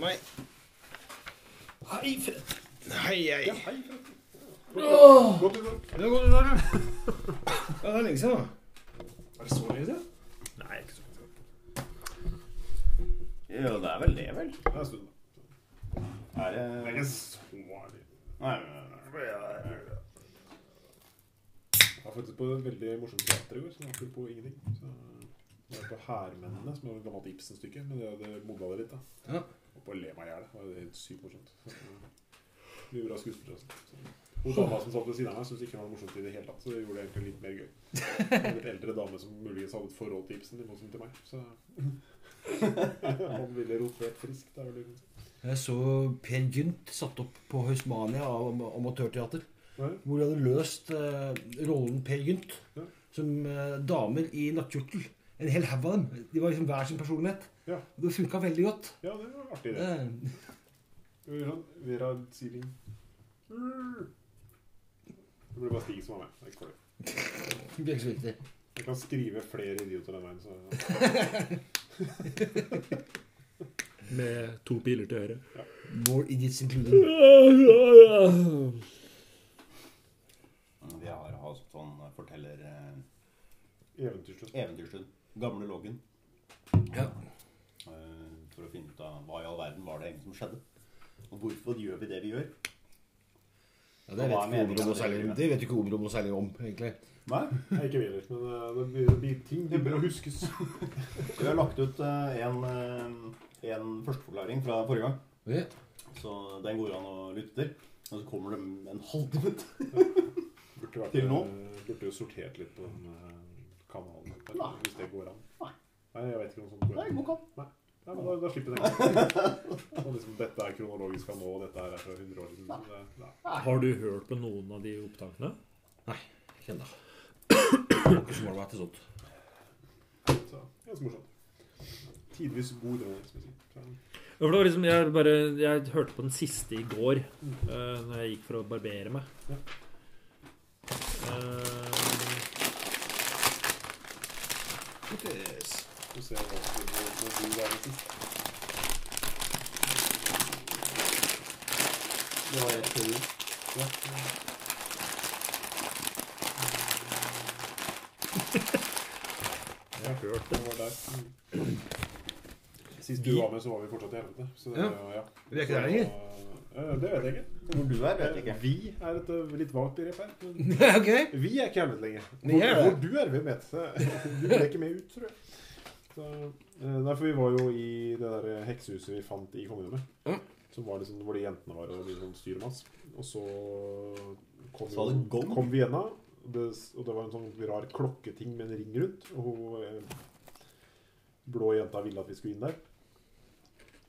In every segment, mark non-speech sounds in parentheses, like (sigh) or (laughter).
meg. Hei, Fred. Hei, hei. Ja, hei, Fred. Åh. Godt nyttår. Det er godt der, ja. Det er lenge siden, da. Er det så lenge siden? Nei, ikke så Jo, det er vel det, vel? Det er en stund. Er Det er ikke så ærlig. Nei, nei, nei. Jeg var faktisk på et veldig morsomt teater i går, så på ingenting. Så jeg var på Hærmennene, som er et gammelt Ibsen-stykke, men det hadde modna det litt. da. Ja. Og å le meg i hjel. Det var helt sykt morsomt. Mye bra skuespillere. Hun dama som satt ved siden av meg, syntes ikke det var morsomt i det hele tatt. Så det gjorde det egentlig litt mer gøy. En litt eldre dame som muligens hadde et forhold til Ibsen, i motsetning til meg. Så han ville rotert friskt. Det er vel. Jeg så Per Gynt satt opp på Høysmania av am- amatørteater. Ja. Hvor de hadde løst eh, rollen Per Gynt Ja. som eh, damer i nattkjortel. En hel haug av dem. De var liksom hver sin personlighet. Ja. Og det funka veldig godt. Ja, det var artig, det. Det, var sånn Vera Siling Det ble bare Stig som var med. Det er ikke (laughs) det. blir ikke så viktig. Jeg kan skrive flere idioter den veien. Så (laughs) Med to piler til høyre. More idiots included. Vi har hatt sånn forteller eh, eventyrstund. eventyrstund. Gamle loggen. Ja. Eh, for å finne ut av hva i all verden var det egentlig som skjedde. Og hvorfor gjør vi det vi gjør? Ja, det, vet ikke noe særlig, det? vet ikke Omro om noe særlig om, egentlig. Nei? jeg ikke heller. Men eh, det blir, det blir ting det bør huskes. (laughs) Vi har lagt ut eh, en, en førsteforklaring fra forrige gang. Ja. Så den går an å lytte til. Og så kommer det en halvtime til. (laughs) Til nå? burde jo sortert litt på den kanalen. Der, Nei. Hvis det går an. Nei. Nei, jeg vet ikke om sånt går Nei, an. går ikke an. Nei, men da, da slipper det. Og (laughs) liksom, dette er kronologisk av nå, og dette er fra 100 år siden. Det, nei. Har du hørt på noen av de opptakene? Nei, Ikke ennå. Ikke så meg til sånt. Så, ganske morsomt. Tidvis god vi si. Ja, for det var liksom, jeg, bare, jeg hørte på den siste i går uh, når jeg gikk for å barbere meg. Ja. Eh, Så ser hva som blir når du var med sist. Det var rett før jul. Ja. jeg har hørt det. Var der. Sist du var med, så var vi fortsatt i helvete. Så det, Ja. ja. Vi er ikke der lenger. Eh, det vet jeg ikke. Hvor du er, vet jeg ikke. Vi er et eh, litt vagt begrep her. (laughs) okay. vi er ikke helvete lenger. Hvor, hvor du er, hvem vet. (laughs) Du ble ikke med ut, tror jeg. Så, eh, nei, for vi var jo i det der heksehuset vi fant i kongedømmet. Som var liksom, hvor de jentene var og mye sånn styr oss mas. Og så kom, Så gong? kom Vienna. Det, og det var en sånn rar klokketing med en ring rundt. Og hun eh, blå jenta ville at vi skulle inn der.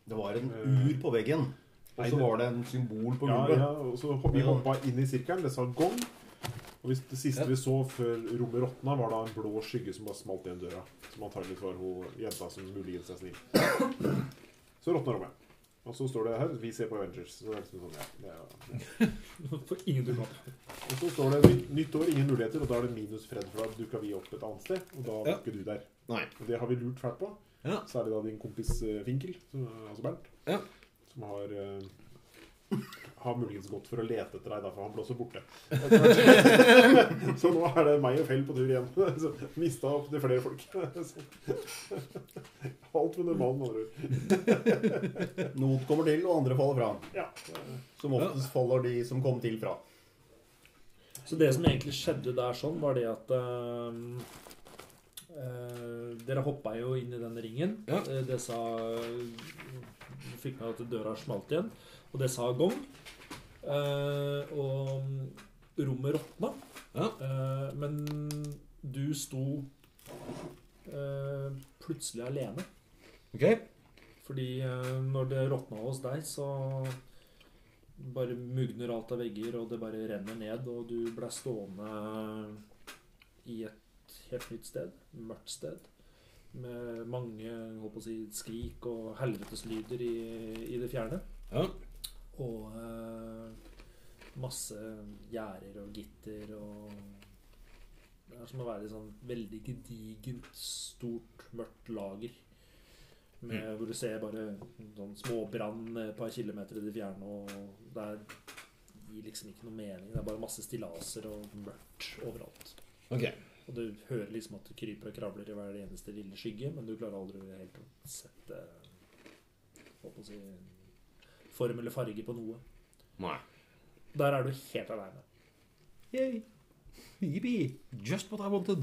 Det var en Eh, ur på veggen. Og så var det en symbol på Ja, gulvet. ja, og så vi hoppa inn i sirkelen. Det sa gong. Og hvis det siste Ja. vi så før rommet råtna, var da en blå skygge som bare smalt igjen døra. Som antakeligvis var hun jenta som muligens er snill. Så råtna rommet. Og så står det her Vi ser på Avengers. Så det er liksom sånn, ja, det er, (laughs) ja. For ingen dukker opp. Og så står det nytt, nytt år, ingen muligheter. Og da er det minus Fred, for da dukka vi opp et annet sted. Og da var Ja. ikke du der. Nei. Og det har vi lurt fælt på. Ja. Særlig da din kompis eh, Finkel, som, altså Bernt, Ja. Som har eh, har muligens gått for å lete etter deg, da, for han ble også borte. (laughs) så nå er det meg og Fell på tur igjen. Så Mista opp til flere folk. (laughs) Alt med normalen, med andre ord. Noen kommer til, og andre faller fra. Ja. Som oftest faller de som kom til fra. Så det som egentlig skjedde der sånn, var det at ehm, uh, Dere hoppa jo inn i den ringen. Ja. Uh, Det sa Du fikk med at døra smalt igjen, og det sa gong. Eh, og rommet råtna. Ja. Eh, men du sto eh, plutselig alene. Ok. Fordi eh, når det råtna hos deg, så bare mugner alt av vegger, og det bare renner ned, og du ble stående i et helt nytt sted. Mørkt sted. Med mange håper å si, skrik og helveteslyder i, i det fjerne. Ja. Og eh, masse gjerder og gitter og Det er som å være i sånn veldig gedigent, stort, mørkt lager. Med, Hvor du ser bare sånn småbrann et par kilometer i det fjerne, og det er, gir liksom ikke noe mening. Det er bare masse stillaser og mørkt overalt. Ok. Og du hører liksom at du kryper og kravler i hver eneste lille skygge, men du klarer aldri helt å sette Holdt på å si form eller farge på noe. Nei. Der er du helt aleine. Yay. Yippee. Just what I wanted.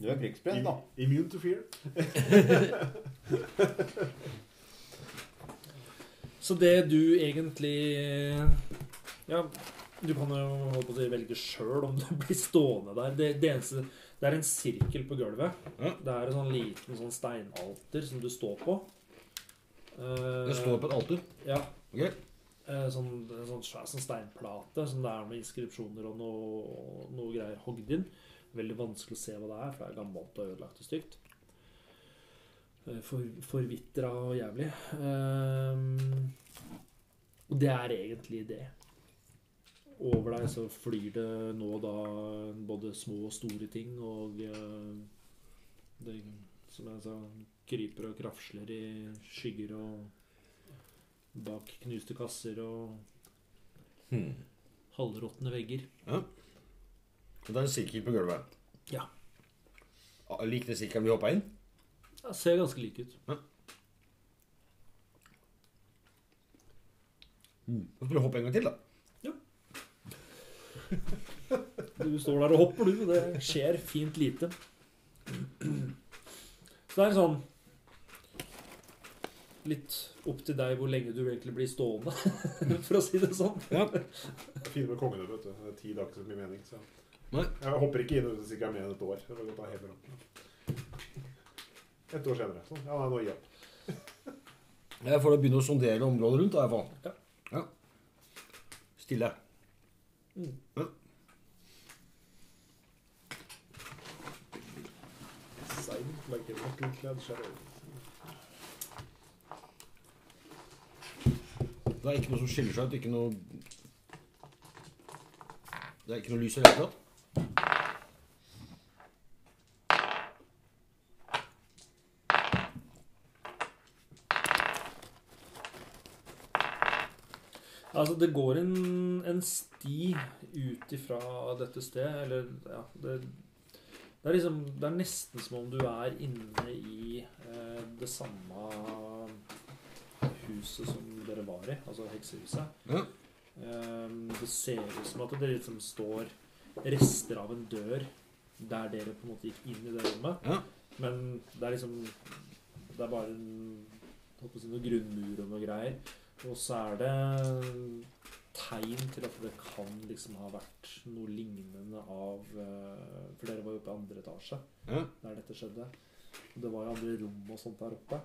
Du er krigsbrent, da. Immune to fear. (laughs) Så det du egentlig Ja, du kan jo holde på å si velge sjøl om du (laughs) blir stående der. Det, det eneste Det er en sirkel på gulvet. Ja. Det er en sånn liten sånn steinalter som du står på. Uh, Det står på et alter. Ja. Okay. Eh, Sånn, en sånn svær sånn steinplate som det er med inskripsjoner og noe, noe greier hogd inn. Veldig vanskelig å se hva det er, for det er gammelt og ødelagt og stygt. Eh, For, forvitra og jævlig. Og det er egentlig det. Over deg så flyr det nå da både små og store ting, og eh, det som jeg sa, kryper og krafsler i skygger og bak knuste kasser og Hmm. halvråtne vegger. Det er en sirkel på gulvet. Ja. Lik den sirkelen vi hoppa inn? Det ser ganske lik ut. Mm. Så skal du hoppe en gang til, da. Du står der og hopper, du. Det skjer fint lite. Så det er sånn Litt opp til deg hvor lenge du egentlig blir stående, (laughs) for å si det sånn. Ja. Det er fint med kongene, vet du. Det er ti dager som så mye mening. Så. Nei. Jeg hopper ikke inn hvis jeg ikke er med enn et år. Det var godt helt bra. Et år senere. Sånn. Ja, nå gir jeg opp. Jeg får da begynne å sondere området rundt, da, i hvert fall. Ja. ja. Stille. Mm. Det er ikke noe som skiller seg ut. Ikke noe Det er ikke noe lys i det hele tatt. Altså, det går en, en sti ut ifra dette stedet, eller ja det, det er liksom Det er nesten som om du er inne i eh, det samme huset som dere var i, altså heksehuset. Ja. Eh, det ser ut som at det liksom står rester av en dør der dere på en måte gikk inn i det rommet. Ja. Men det er liksom Det er bare en, si, noen grunnmur og noe greier. Og så er det tegn til at det kan liksom ha vært noe lignende av eh, For dere var jo oppe i andre etasje Ja. der dette skjedde. Og det var jo andre rom og sånt der oppe.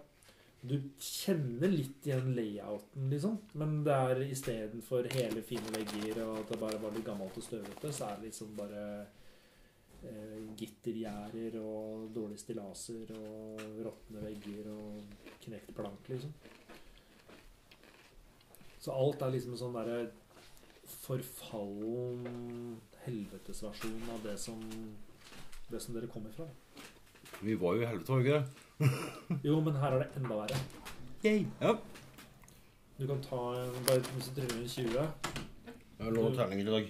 Du kjenner litt igjen layouten, liksom. Men det er istedenfor hele fine vegger og at det bare var litt gammelt og støvete, så er det liksom bare eh, gittergjerder og dårlige stillaser og råtne vegger og knekt plank, liksom. Så alt er liksom en sånn derre forfallen helvetesversjon av det som, det som dere kommer fra. Vi var jo i helvete, var vi ikke det? Jo, men her er det enda verre. Yay. Ja. Du kan ta en, bare hvis du tryller en 20. Jeg har lånt terninger i dag.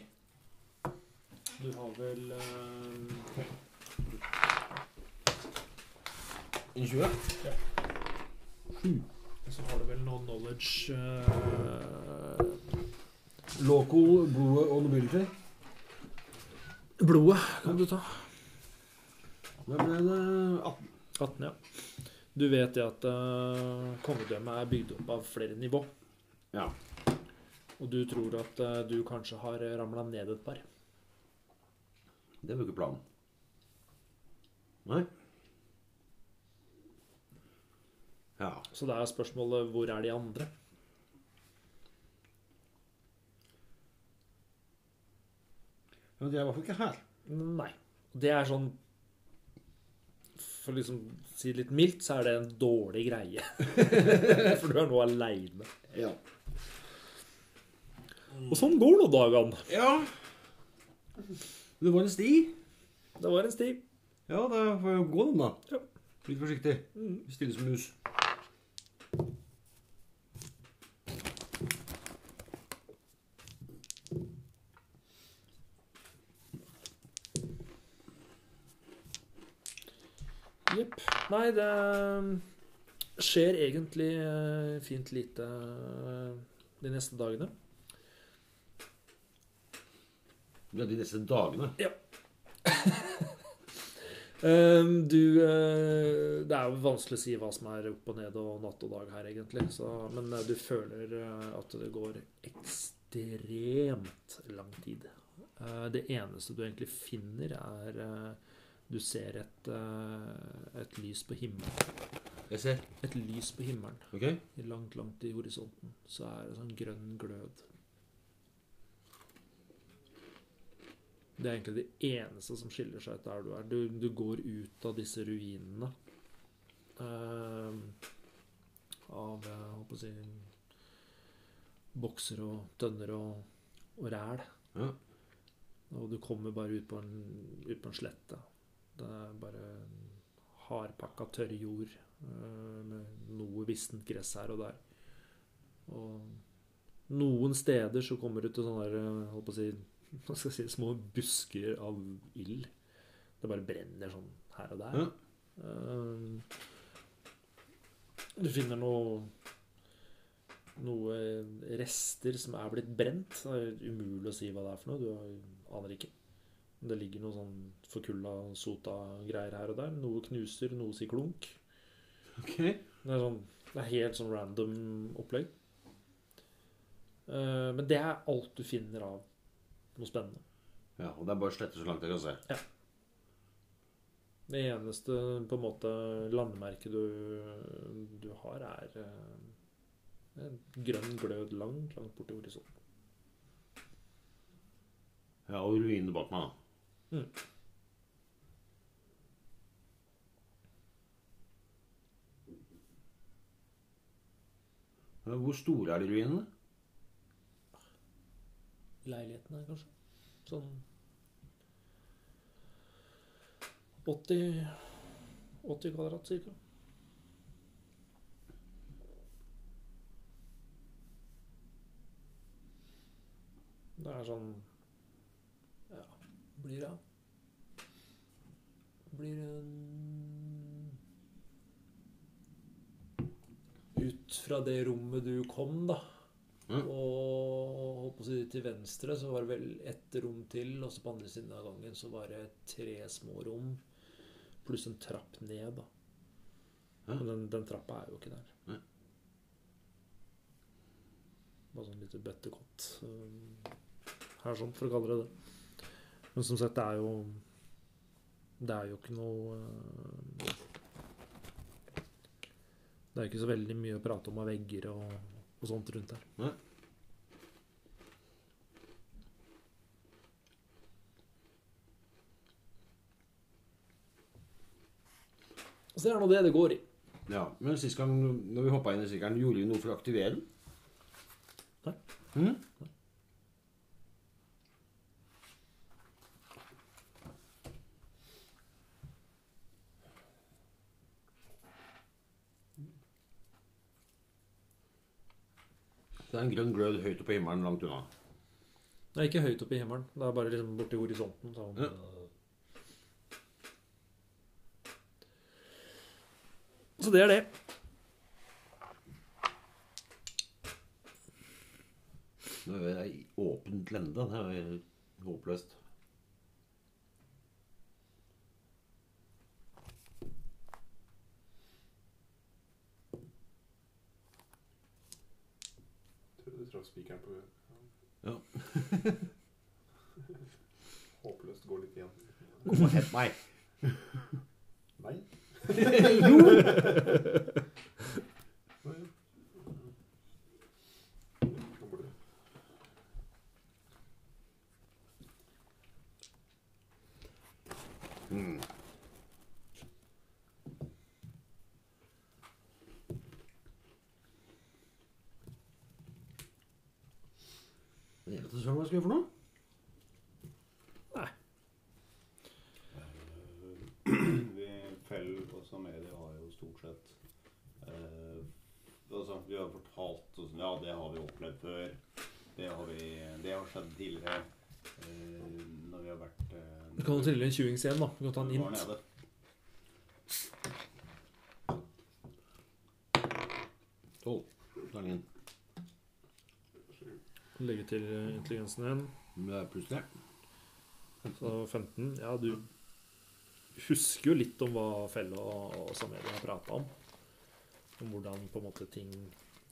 Du har vel eh, En 20? Så har du vel noe knowledge uh, Local, blodet og nobility. Blodet kan du ta. Da ble det 18. 18, ja. Du vet det at uh, kongedømmet er bygd opp av flere nivå. Ja. Og du tror at uh, du kanskje har ramla ned et par. Det var jo ikke planen. Nei. Ja. Så det er spørsmålet hvor er de andre? Men de er i hvert fall ikke her. Nei. Det er sånn For å liksom si det litt mildt, så er det en dårlig greie. (laughs) For du er nå aleine. Ja. Og sånn går nå dagene. ja. Det var en sti. Det var en sti. Ja, da får jeg gå den, da. Ja. Litt forsiktig. Mm. Stille som mus. Jepp. Nei, det skjer egentlig eh, fint lite eh, de neste dagene. Ja, de neste dagene. Ja. (laughs) Du eh, Det er jo vanskelig å si hva som er opp og ned og natt og dag her, egentlig. Så, men eh, du føler eh, at det går ekstremt lang tid. Eh, Det eneste du egentlig finner, er eh, Du ser et, eh, et lys på himmelen. Jeg ser. Et lys på himmelen. Ok? Langt, langt i horisonten. Så er det sånn grønn glød. Det er egentlig det eneste som skiller seg ut der du er. Du, du går ut av disse ruinene. uh, av jeg håper på å si bokser og tønner og, og ræl. Ja. Og du kommer bare ut på en, ut på en slette. Det er bare hardpakka tørr jord eh, med noe vissent gress her og der. Og noen steder så kommer du til sånne der, eh, holdt på å si, (laughs) hva skal jeg si, små busker av ild. Det bare brenner sånn her og der. Ja. Eh, du finner noe noe rester som er blitt brent. Det er umulig å si hva det er for noe. Du aner ikke. Det ligger noe sånn forkulla sota-greier her og der. Noe knuser, noe sier klunk. Okay. Det er, sånn, det er helt sånn random opplegg. Eh, men det er alt du finner av noe spennende. Ja, og det er bare sletter så langt jeg kan se. Ja. Det eneste på en måte landemerket du, du har, er eh, en grønn glød langt, langt borti horisonten. Ja, og ruinene bak meg, da. Mm. Hvor store er de ruinene? Leilighetene, kanskje. Sånn 80 80 kvadrat, cirka. Det er sånn blir det Blir en Ut fra det rommet du kom, da. Mm. Og si til venstre så var det vel ett rom til, og så på andre siden av gangen så var det tre små rom pluss en trapp ned, da. Mm. Men den, den trappa er jo ikke der. Mm. Bare sånn lite bøttekott um, her, sånn, for å kalle det det. Men som sagt, det er jo Det er jo ikke noe uh, Det er ikke så veldig mye å prate om av vegger og, og sånt rundt her. Nei. Så det er nå det det går i. Ja, Men sist gang når vi hoppa inn i sykkelen, gjorde vi noe for å aktivere den? Nei. Nei. Mhm. Det er en grønn glød høyt oppe i himmelen, langt unna. Det er ikke høyt oppe i himmelen. Det er bare liksom borti horisonten. Sånn. Ja. Så det er det. Nå er i åpent lende. Det er håpløst. Traff spikeren på Ja. (laughs) Håpløst går litt igjen. Kom og hent meg. Nei. (laughs) jo! Å, ja. Nå burde det. Mm. Jeg vet ikke hva jeg skal gjøre for noe. Nei. Vi feller, og så Samedia har jo stort sett eh, altså, Vi har fortalt oss Ja, det har vi opplevd før. Det har, vi, det har skjedd tidligere. Eh, når vi har vært eh, Du kan jo trille en 20 igjen, da. Du kan ta en int. nede. Tolv. Gangen. Legge til intelligensen din. Tre. Så 15. Ja, du husker jo litt om hva Felle og, og har prata om. Om hvordan på en måte ting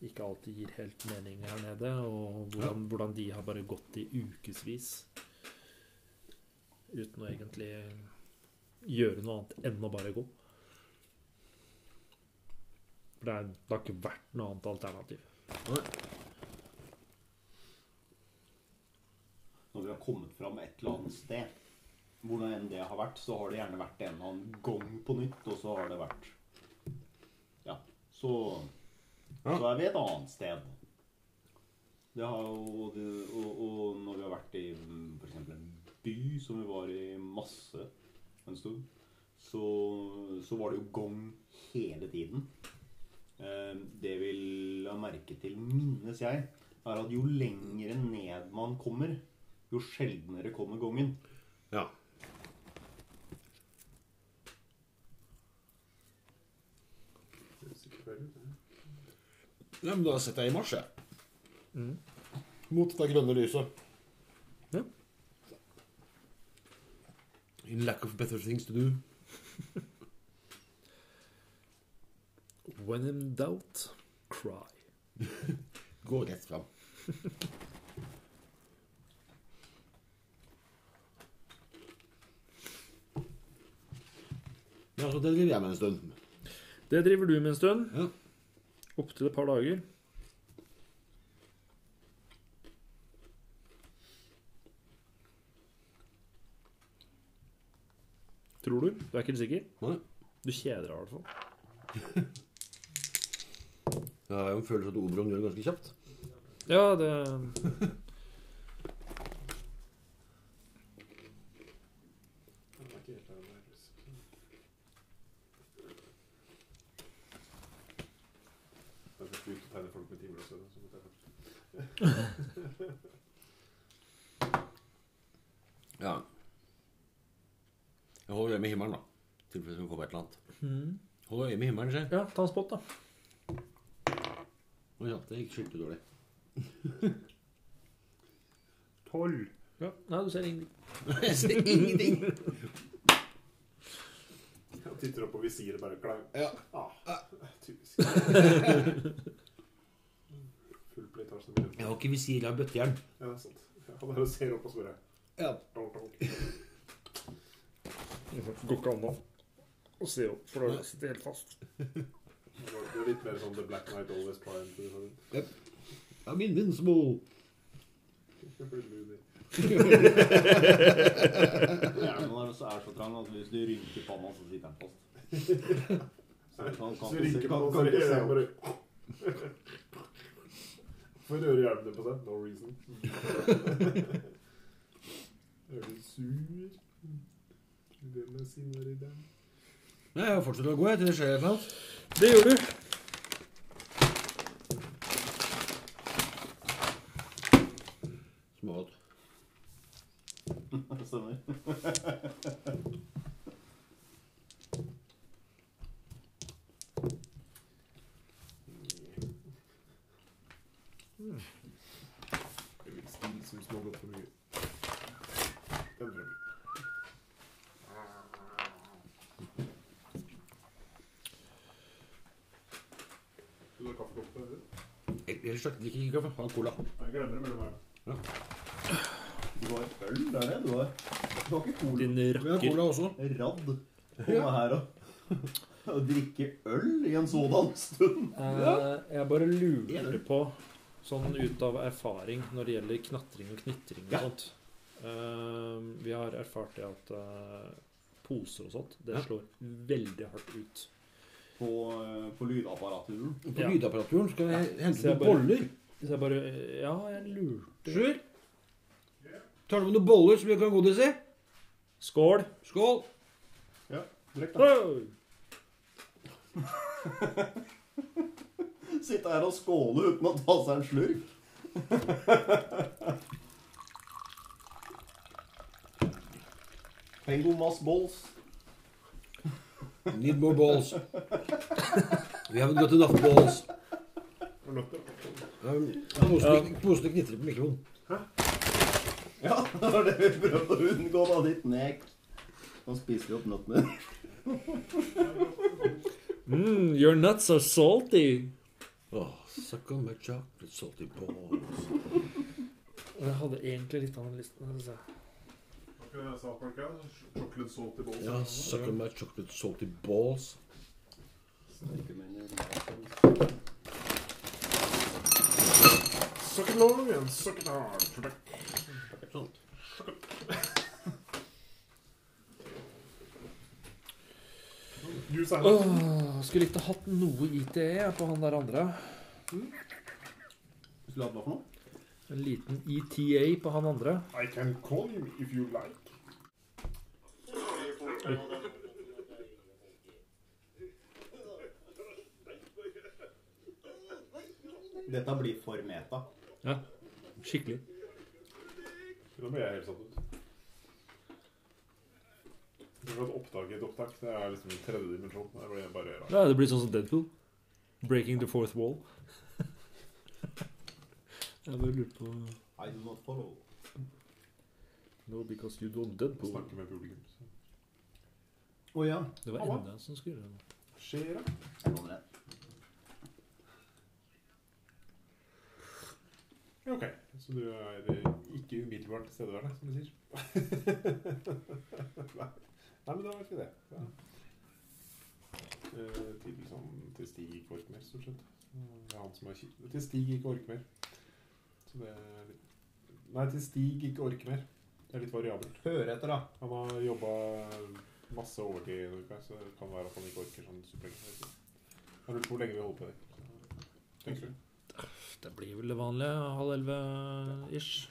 ikke alltid gir helt mening her nede, og hvordan, hvordan de har bare gått i ukevis uten å egentlig gjøre noe annet enn å bare gå. For det, er, det har ikke vært noe annet alternativ. Når vi har kommet fram et eller annet sted, hvordan enn det har vært, så har det gjerne vært en eller annen gang på nytt, og så har det vært Ja, så Så er vi et annet sted. Det har jo og, og, og når vi har vært i f.eks. en by, som vi var i masse en stund, så, så var det jo gong hele tiden. Eh, Det vil ha merke til, minnes jeg, er at jo lengre ned man kommer, jo sjeldnere kommer gongen. Ja. Ja, men da setter jeg i marsj, jeg. Mm. Mot det grønne lyset. Ja. In lack of better things to do. When in doubt, cry. Gå rett fram. (laughs) Ja, så det driver jeg med en stund. Det driver du med en stund. Ja. Opptil et par dager. Tror du? Du er ikke sikker? Nei. Du kjeder deg i hvert fall. (laughs) Jeg har jo en følelse at Oberon gjør det ganske kjapt. Ja, det (laughs) Den er ikke helt der, den der. Jeg skal slutte å tegne folk med timer også. Så måtte jeg Ja. Jeg holder øye med himmelen, da. I tilfelle det kommer et eller annet. Hold øye med himmelen, se. Ja, ta en spot, da. Oi, ja, det gikk skikkelig dårlig. (laughs) Tolv. Ja. Nei, du ser ingenting. (laughs) Jeg ser ingenting. Jeg titter opp på visiret bare klang. Ja. Ah, typisk. (laughs) Full playtasje med Jeg har ikke visir, jeg har bøttejern. Ja, sant. Han bare ser opp og spør. Ja. Det går ikke an å se opp, for da sitter jeg helt fast. Det er litt mer sånn The Black Knight Always Triumph. I'm invincible. Det. Hjernen er så, er så trang at hvis du rynker panna, så sitter den fast. (laughs) Så han kan Så rynker og kan så rynker se jeg opp. bare Får rører hjelmen på seg. No reason. (laughs) Er du sur? Hvem er sinner i den? Nei, jeg fortsetter å gå til det skjer annet. Det gjør du. Smått. (laughs) Stemmer. (laughs) Det er litt stil som smågodt for mye. Den drømmen. Vil du ha kaffekopp? eller? Ellers drikker ikke kaffe. Ha cola. Jeg glemmer det mellom her. Du har øl der nede, du har. Du har ikke cola. Din Vi har rakker. cola også. Radd. Komme her og, og (laughs) drikke øl i en sådan stund. Eh, jeg bare lurer på, sånn ut av erfaring når det gjelder knatring og knitring og Ja. sånt eh, Vi har erfart det at eh, poser og sånt, det Ja. slår veldig hardt ut. På, eh, på lydapparaturen. På Ja. lydapparaturen skal jeg Så hente noen boller. Hvis jeg bare Ja, jeg lurte. Sjur? Tar du med noen boller som vi kan godis i? Skål! Skål! Ja, Drekk, da. (laughs) Sitte her og skåle uten å ta seg en slurk. (laughs) Pengo mass balls. Need more balls. We haven't got enough balls. Og nøtter. Um, Posen posen knitrer på mikrofonen. Ja, det var det vi prøvde å unngå, da, ditt nek. Nå spiser vi opp nøttene. Mm, your nuts are salty. Oh, suck on my chocolate salty balls. Jeg hadde egentlig litt av den listen. South Park, ja. Chocolate salty balls. Ja, suck on my chocolate salty balls. Suck it long and suck it hard. Sånn. Steinar. Åh, skulle ikke hatt noe ITE på han der andre. Skulle hatt hva for noe? En liten ETA på han andre. I can call you if you like. Dette blir for meta. Ja, skikkelig. Nå ble jeg helt satt ut. Det er oppdage et opptak. Det er liksom en tredje dimensjon. Det blir bare rart. Ja, Det blir sånn som Deadpool. Breaking the fourth wall. (laughs) Jeg bare lurer på I do not follow. No, because you don't Deadpool. snakke med publikum. Så. Å ja. Det var Halla. enda som skulle det. Skjer det? Kommer. Ja, ok. Så du er ikke umiddelbart tilstedeværende, som du sier? (laughs) Nei. Nei, men det var ikke det. Ja. Eh, til, sånn, til Stig ikke orker mer, stort sett. Det er han som er kjip. Til Stig ikke orker mer. Så det er litt Nei, til Stig ikke orker mer. Det er litt variabelt. Hør etter, da. Han har jobba masse overtid en uke, så det kan være at han ikke orker sånn superlenge. Jeg. Lurer på hvor lenge vi holder på det. Tenker du? Det blir vel det vanlige. Halv elleve-ish.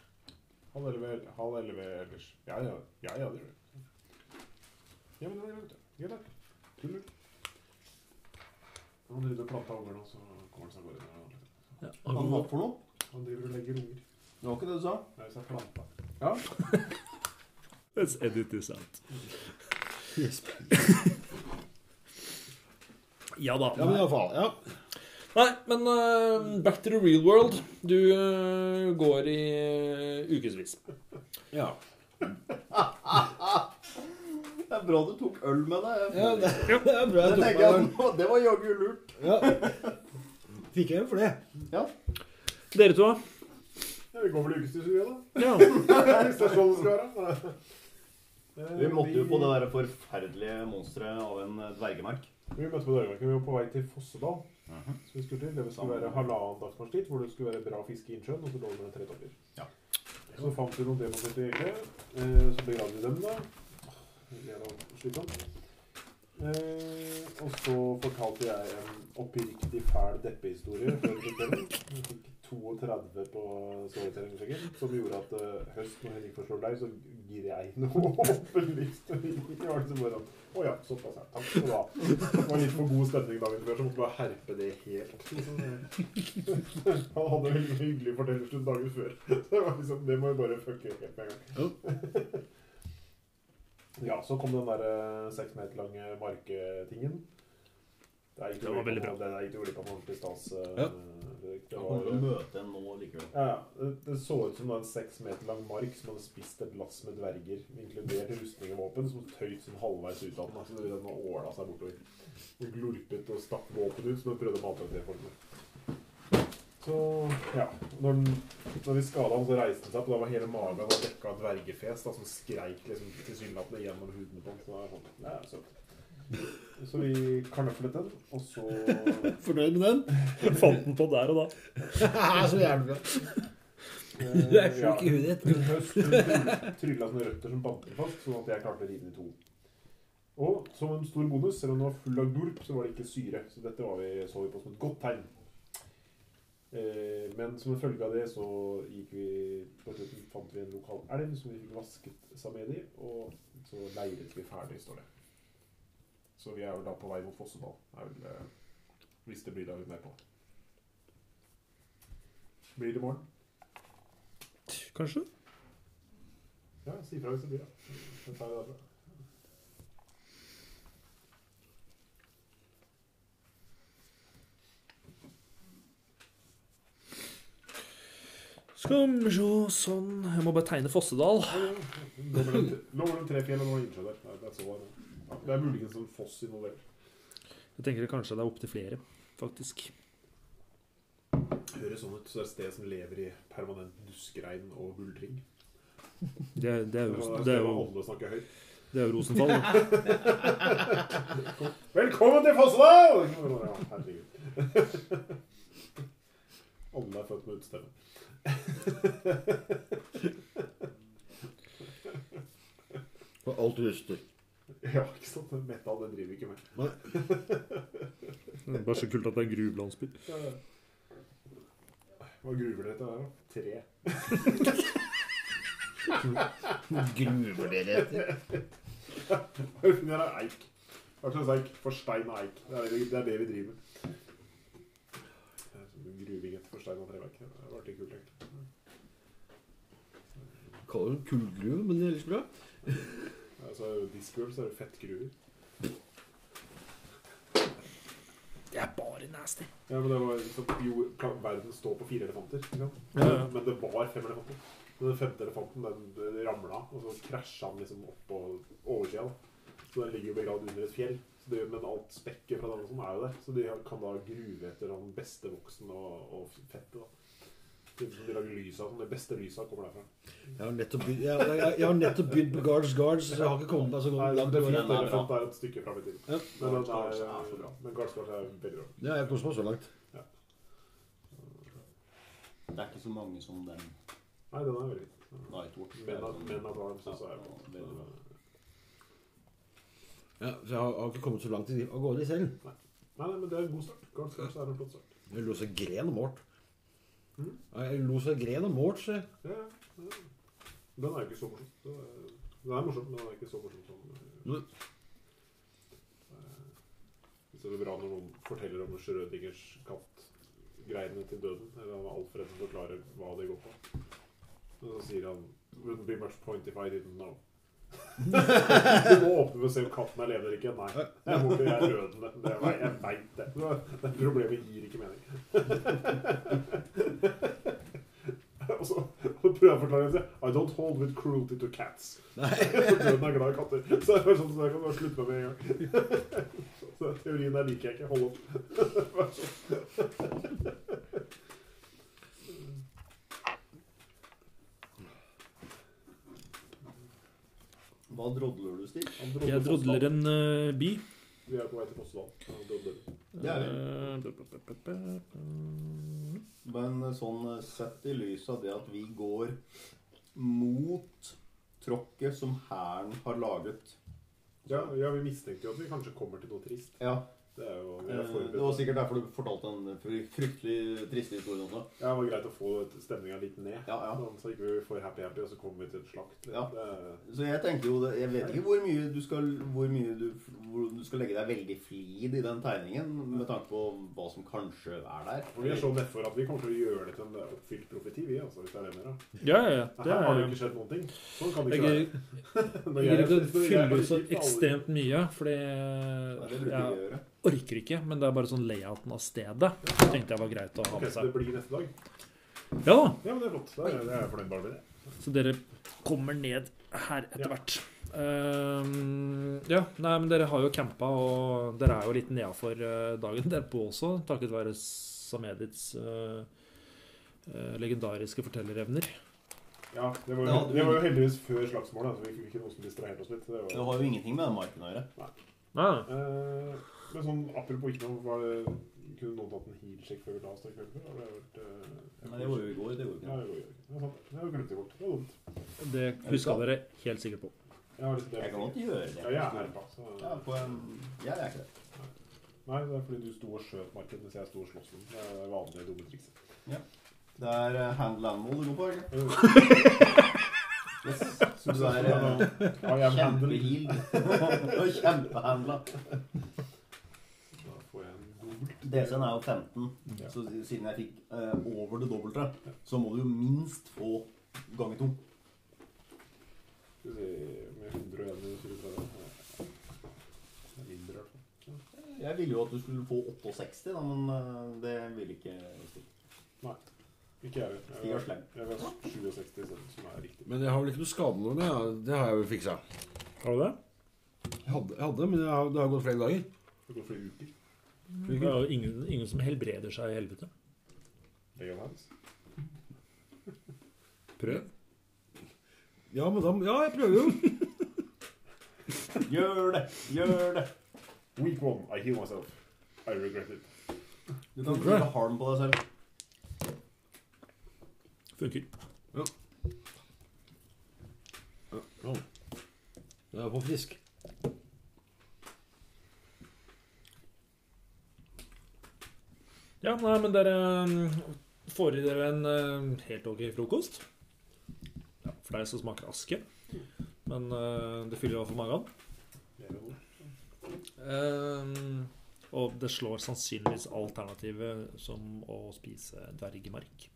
Halv elleve, halv elleve ellers. Ja, ja, ja, ja, det gjør det. Ja, men det er greit. Ja, da. Tuller. Han driver og planter unger nå, så kommer han seg bare gårde. Ja, Han hva for noe? Han driver og legger unger. Det var ikke det du sa? Nei, jeg sa planta. Ja, (laughs) Let's edit this out. (laughs) ja da. Ja, men iallfall. Ja. Nei, men uh, back to the real world. Du uh, går i uh, ukevis. ja. (laughs) Det er bra du tok øl med deg. ja det, (laughs) det er bra. Jeg tok meg nå- det var jaggu lurt. Ja. Fikk jeg en for det? Ja. Dere to, da? ja vi går vel det vi, da. Ja. Hvis det er sånn det skal være. Vi måtte jo på det der forferdelige monsteret av en dvergemark. Vi møtte på dvergemarken. Vi var på vei til Fossedal. Så vi skulle til. Det skulle være halvannen dagsmarsj dit, hvor det skulle være bra fiske i innsjøen, og så lå det tre topper. Ja. Så fant vi noen demonstrerte egg. Eh, så begravde vi dem, da. Slitsomt. Eh, og så fortalte jeg en oppriktig fæl deppehistorie før fikk den. Jeg fikk 32 på storytelling sikkert, som gjorde at uh, høst, når Henrik forstår deg, så gir. Jeg (laughs) var liksom bare sånn Å ja, såpass, ja. Takk skal du ha. Det var litt for god stemning dagen før, så måtte bare herpe det helt. Liksom. (laughs) Han hadde en hyggelig fortellerstund dagen før. Det, var liksom, det må jo bare fucke helt med en gang. Ja, (laughs) så kom den der eh, seks meter lange marketingen. Det Det var veldig bra. Det gikk ikke glipp av noe ordentlig stas. eh, Ja. Det, det kommer til å var, møte en nå likevel. ja, ja. det, det så ut som det var en seks meter lang mark som hadde spist et lass med dverger, inkludert rustning og våpen, som tøyt sånn halvveis ut av den. Altså, den åla seg bortover. Den glorpet og stakk våpen ut, som den prøvde å maltraktere folk med. Så, ja. Når, den, når vi skada han, så reiste han seg opp, og da var hele magen var dekka av dvergefes, da, som skreik liksom tilsynelatende gjennom huden på han. Så det var sånn, ja, søtt. Så vi karnøflet den, og så (laughs) Fornøyd med den? Fant den på der og da. (laughs) så jævlig bra. (laughs) eh, Du er sjuk i hodet ditt Hun trylla sånne røtter som bandt fast, sånn at jeg klarte å rive den i to. Og som en stor bonus, selv om den var full av gulp, så var det ikke syre. Så dette var vi, så vi på som et godt tegn. Eh, men som en følge av det så gikk vi på slutten fant vi en lokal elv som vi fikk vasket i og så leiret vi ferdig, står det. Så vi er vel da på vei mot Fossedal. Vel, eh, hvis det blir da litt mer på. Blir det i morgen? Kanskje? Ja, si ifra hvis det blir det. Så tar vi det derfra. Skal vi se sånn Jeg må bare tegne Fossedal. Lå mellom tre fjell og noe innsjø der. Det er- Det er, så, ja, det er muligens en foss involvert. Jeg tenker kanskje det er opptil flere, faktisk. Høres sånn ut. Så det er et sted som lever i permanent duskregn og buldring. Det, er- det, er, jo, det, er, jo jo, alle snakker høyt. det er jo Rosenfall. da. (laughs) Velkommen til Fossedal! Ja, herregud. (laughs) Alle er født med utstemme. (laughs) Og alt ruster. Ja, ikke sant? Metal, det driver vi ikke med. Det er bare så kult at det er gruvelandsby. Hva gruver dere etter der, da? Tre. Gruver dere etter? Det er eik. Hva slags eik? Forstein og eik. Det er det, det er det vi driver med. Det sånn Gruving etter forstein og treverk. Det vært litt kult, egentlig. Kaller det kullgruve, men det er litt bra. Altså, Discworld så er det fettgruer. Det er bare nasty. Ja, men det var liksom, jo, verden står på fire elefanter. Ikke sant? Ja, ja. Men det var fem elefanter. Men den femte elefanten den ramla, og så krasja den liksom opp på oversida. Så den ligger jo begravd under et fjell. Så det, men alt spekket fra den som er jo der. Så de kan da gruve etter den beste voksen og, og fettet. da. Det som de lager lys av. sånn, Det beste lyset kommer derfra. Jeg har nettopp begynt, jeg, jeg, jeg har nettopp begynt på Guards Guards, så jeg har ikke kommet meg så Nei, langt. det er fint. Er er et stykke fram i tiden. Ja. Men den Guards Guards er, så bra. men Guards Guards er veldig bra. Ja, jeg koser meg så langt. Det er ikke så mange som den Nei, den er veldig. Nightwatch. Men av, men at Arms også er Ja, veldig bra. Ja, så jeg har, har ikke kommet så langt i å gå de selv. Nei, nei, men det er en god start. Guards Guards er en flott start. Jeg lå så gren og mort. Mhm. Ja, Jeg lo så gren og mort, så Ja, ja. Den er jo ikke så morsom. Den er, den er morsom, men den er ikke så morsom som mm. Eh, Så det er bra når noen forteller om Schrødingers katt-greiene til døden. Eller han Alfred som forklarer hva det går på. Og så sier han Wouldn't be much point if I didn't know. (laughs) du må åpne for å se om katten er levende eller ikke. Nei. Jeg må ikke, jeg er dødende. Det, jeg veit det. Det problemet gir ikke mening. (laughs) Prøver å forklare det. I don't hold with cruelty to cats. (laughs) For døden er glad i katter. Så det bare sånn, så jeg kan bare slutte med med en gang. (laughs) Så teorien der liker jeg ikke. Hold opp. Vær (laughs) så Hva drodler du, Stig? Drodler Jeg drodler en uh, bi. Vi er på vei til Fossedal. Det er Men sånn sett i lys av det at vi går mot tråkket som hæren har laget. Ja, ja, vi mistenker jo at vi kanskje kommer til noe trist. Ja, Det er jo, vi eh, er det var sikkert derfor du fortalte den fryktelig triste historien også. Ja, det var greit å få stemninga litt ned. Ja, ja. Sånn, Så ikke vi får happy-happy, og så kommer vi til et slakt. Ja. Det, Så jeg tenker jo det, Jeg vet ikke hvor mye du skal Hvor mye du, hvor du skal legge deg veldig flid i den tegningen med tanke på hva som kanskje er der. For vi er så nedfor at vi kommer til å gjøre det til en oppfylt profeti, vi, altså, hvis det er det mer. Ja, ja, ja. Det Her har det jo ikke skjedd noen ting. Sånn kan det jeg ikke (laughs) jeg være. jeg gidder ikke å fylle ut så ekstremt mye, fordi Ja, det vi å gjøre. Orker ikke. Men det er bare sånn layouten av stedet Så tenkte jeg var greit å ha med seg. det blir neste dag? Ja da. Ja, men det er flott. Da er det er jeg fornøyd bare med det. Så dere kommer ned her etter Ja. hvert. Ehm, ja, nei, men dere har jo campa, og dere er jo litt nedafor uh, dagen derpå også, takket være Samedits uh, eh, legendariske fortellerevner. Ja, det var, jo, det var jo heldigvis før slagsmålet, så vi fikk ikke noe som distraherte oss litt. Det Det var, har jo ingenting med den marken å gjøre. Nei, eh, men sånn apropos ikke noe, var det, kunne noen tatt en heal-sjekk før vi la oss til kvelden før? Har det vært, eh, Nei, det var jo i går. Det gjorde vi Ja, ikke. det var jo det. sant. Det det bort. Det var dumt. det huska dere helt sikkert på. Jeg har litt Jeg kan godt gjøre det. Ja, jeg er herpa. Så. Ja, på en... Jeg er ikke det. Nei, det er fordi du sto og skjøt marken mens jeg sto og sloss med den. Det er det vanlige dumme trikset. Det er eh, handle animal du går på, ikke? (laughs) Yes. Så du er eh, I am handled. kjempehil. (laughs) Og kjempehandla. Da får jeg en dobbelt. DC-en er jo 15, Ja. så siden jeg fikk eh, over det dobbelte, så må du jo minst få ganger to. Skal vi si med 101 i 34. Det er mindre, i hvert fall. Jeg ville jo at du skulle få 68, da, men eh, det ville ikke Stig. Nei. Ikke jeg. Stig Jeg er slem. jeg ha 67 isteden, som er riktig. Men jeg har vel ikke noe skadenummer? Ja. Det har jeg vel fiksa. Har du det? Jeg hadde, jeg hadde men jeg har, det har gått flere dager. Det går flere uker. Det er jo ingen, ingen som helbreder seg i helvete. Prøv. Ja, men da Ja, jeg prøver jo. Gjør det! Gjør det! Week one, I heal myself. I regret it. Du kan bruke harm på deg selv. Funker. Ja, Ja. Jeg er på frisk. Ja, nei, men dere mm, får i dere en eh, helt ok frokost. Ja, for deg så smaker det aske. Men uh, det fyller i hvert fall magen. Ehm, og det slår sannsynligvis alternativet som å spise dvergemark.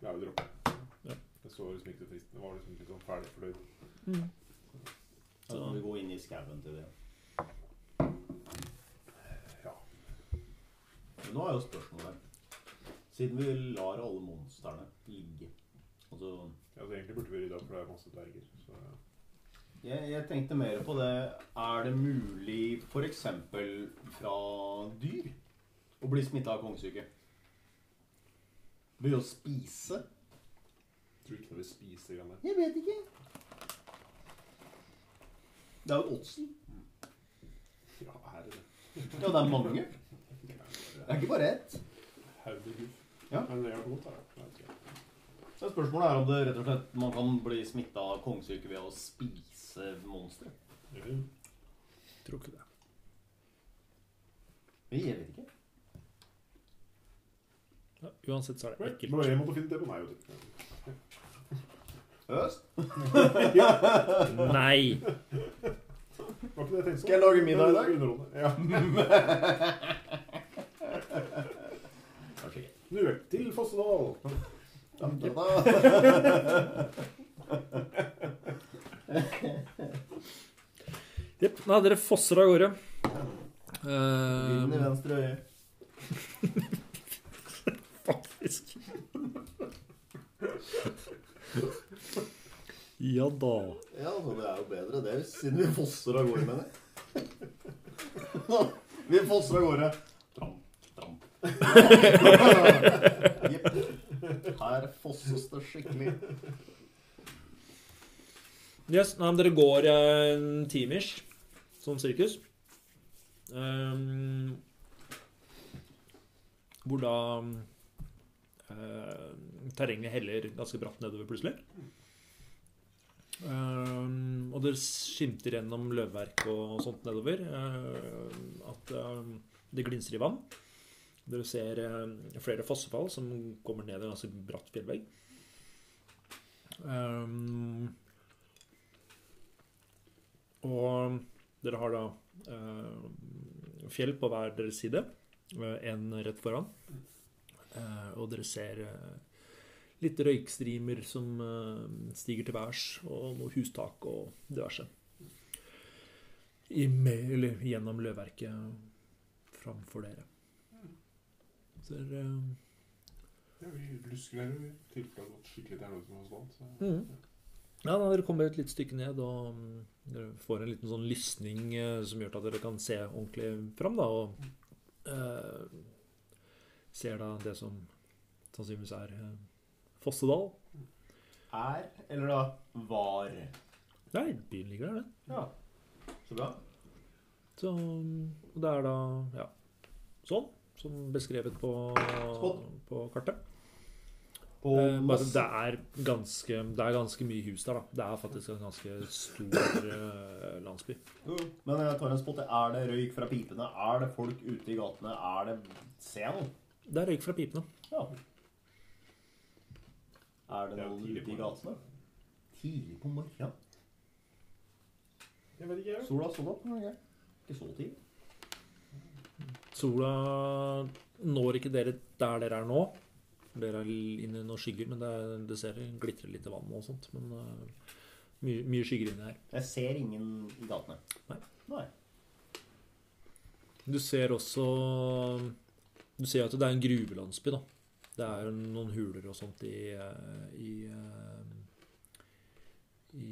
Det er jo dropp. Ja. Det så liksom ikke så fristende. Det var liksom ikke sånn ferdig fornøyd. Så må vi gå inn i skauen til det. Ja. Men nå er jo spørsmålet Siden vi lar alle monstrene ligge Altså Ja, så egentlig burde vi rydde opp, for det er masse dverger. Så Jeg, jeg tenkte mer på det Er det mulig f.eks. fra dyr å bli smitta av kongesyke? Ved å spise? jeg tror ikke det vi spiser grann der. Jeg vet ikke. Det er jo oddsen. Ja, er det det? Ja, det er mange. Det er ikke bare ett. Ja. Men det gjør godt, da. Så spørsmålet er om det rett og slett man kan bli smitta av kongesyke ved å spise monstre. Eller- Tror ikke det. Jeg vet ikke. Ja, uansett så er det ekkelt. Bare jeg måtte finne det på meg. Øst? (laughs) Nei! Var ikke det jeg tenkte på? Skal jeg lage middag i dag? Ja. (laughs) Ok. er til Fossedal. Jepp. Nei, dere fosser av gårde. Vinden i Uh, venstre øye. (laughs) faktisk. Ja da. Ja, altså, det er jo bedre det, siden vi fosser av gårde, mener jeg. (laughs) Vi fosser av gårde. Tramp. Jepp. Her fosses det skikkelig. Yes, nei, men dere går eh, en timers som sirkus. Um, hvor da eh, terrenget heller ganske bratt nedover plutselig. Um, og det skimter gjennom løvverk og sånt nedover. Uh, at eh, det glinser i vann. Dere ser eh, flere fossefall som kommer ned en ganske bratt fjellvegg. Um, og dere har da uh, fjell på hver deres side. En rett foran. Uh, og dere ser uh, litt røykstrimer som eh, stiger til værs, og noe hustak og diverse. I, med, eller gjennom løvverket framfor dere. Så dere Ja, vi lusker her, vi. Tilfelle det har gått skikkelig til helvete med oss vant. Så. Mhm. Ja, da dere kommer et lite stykke ned, og mm, dere får en liten sånn lysning eh, som gjør at dere kan se ordentlig fram, da, og eh, ser da det som sannsynligvis er eh, Fossedal. Er, eller da var. Nei, byen ligger der, den. Ja. Så bra. Så og det er da, ja, sånn, som beskrevet på, på kartet. Eh, bare masse- det er ganske Det er ganske mye hus der, da. Det er faktisk en ganske stor eh, landsby. Jo, jo. Men jeg tar en spot. Er det røyk fra pipene? Er det folk ute i gatene? Er det Ser jeg noe? Det er røyk fra pipene. Ja. Er det noen ute i gatene? Tidlig på morgenen. Jeg vet ikke, jeg. Sola opp, ikke så tidlig. Sola når ikke dere der dere er nå. Dere er inne i noen skygger, men det, er, det ser glitrer litt i vannet og sånt. Men uh, mye, mye skygger inni her. Jeg ser ingen i gatene. Nei. Nei. Du ser også Du ser at det er en gruvelandsby, da. Det er noen huler og sånt i eh, i, eh, i,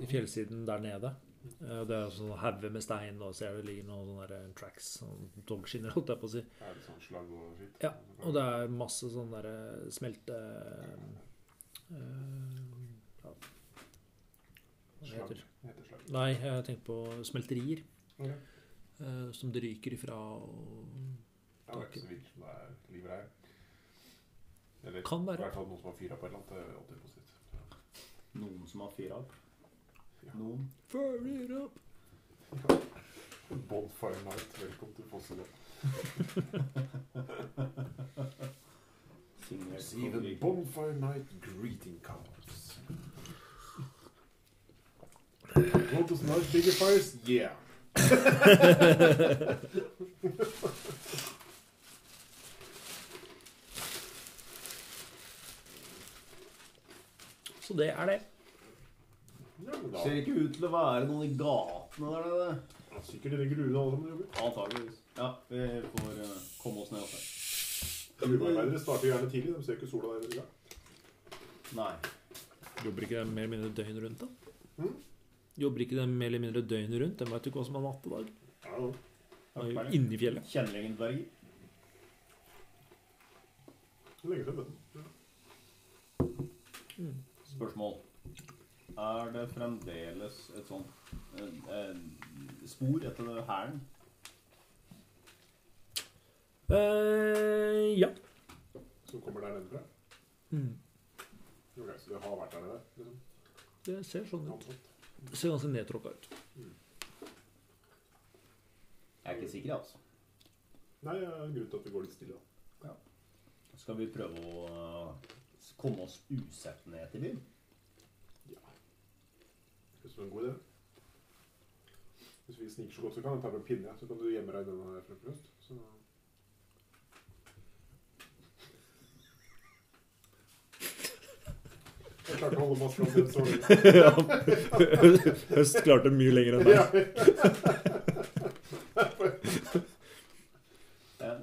i fjellsiden der nede. Eh, Det er sånn hauger med stein, og ser det ligger noen sånne der tracks, sånn togskinner, holdt jeg på å si. Er det sånn slag og skitt? Ja, Og det er masse sånn derre smelte eh, ja. Hva Slag. heter det? Slag. Nei, jeg tenker på smelterier. Okay. eh, som det ryker ifra. Og Ja, det er ikke så vilt som det er liv her. Eller i hvert fall noen som har fyra på et eller annet. Det er alltid positivt. Noen som har fyra opp. Ja. Noen. Fire it up! (laughs) Bonfire Night, velkommen til Fossedal. Signert Receive a Bonfire Night greeting cards. Want us nice bigger fires? Yeah. (laughs) Så det er det. Ja, Ser ikke ut til å være noen i gatene der nede. ja, sikkert i den gruvene alle sammen jobber. Antakeligvis. Ja, vi får eh, komme oss ned også. Gruvearbeidere starter gjerne tidlig. De ser ikke sola der i. Nei. Jobber ikke de mer eller mindre døgn rundt, da? Mm. Jobber ikke de mer eller mindre døgn rundt? De vet jo ikke hva som er natt og dag. Ja, ja. De er jo Inni fjellet. Kjenner ingen dverger. Vet du. Spørsmål. Er det fremdeles et sånt eh, eh, spor etter hæren? Eh, ja. Som kommer der nede fra. Mm. Ok, så det har vært der nede? Liksom. Det ser sånn ut. Det ser ganske nedtråkka ut. Jeg er ikke sikker, altså. Nei, det er en grunn til at vi går litt stille. da. Skal vi prøve å eh, komme oss usett ned til byen? Høres ut som en god idé. Hvis vi sniker så godt vi kan, jeg tar med en pinne, så kan du gjemme deg i denne her frokost. Så... Jeg klarte å holde maska si så lenge. Høst klarte mye lenger enn deg. Ja.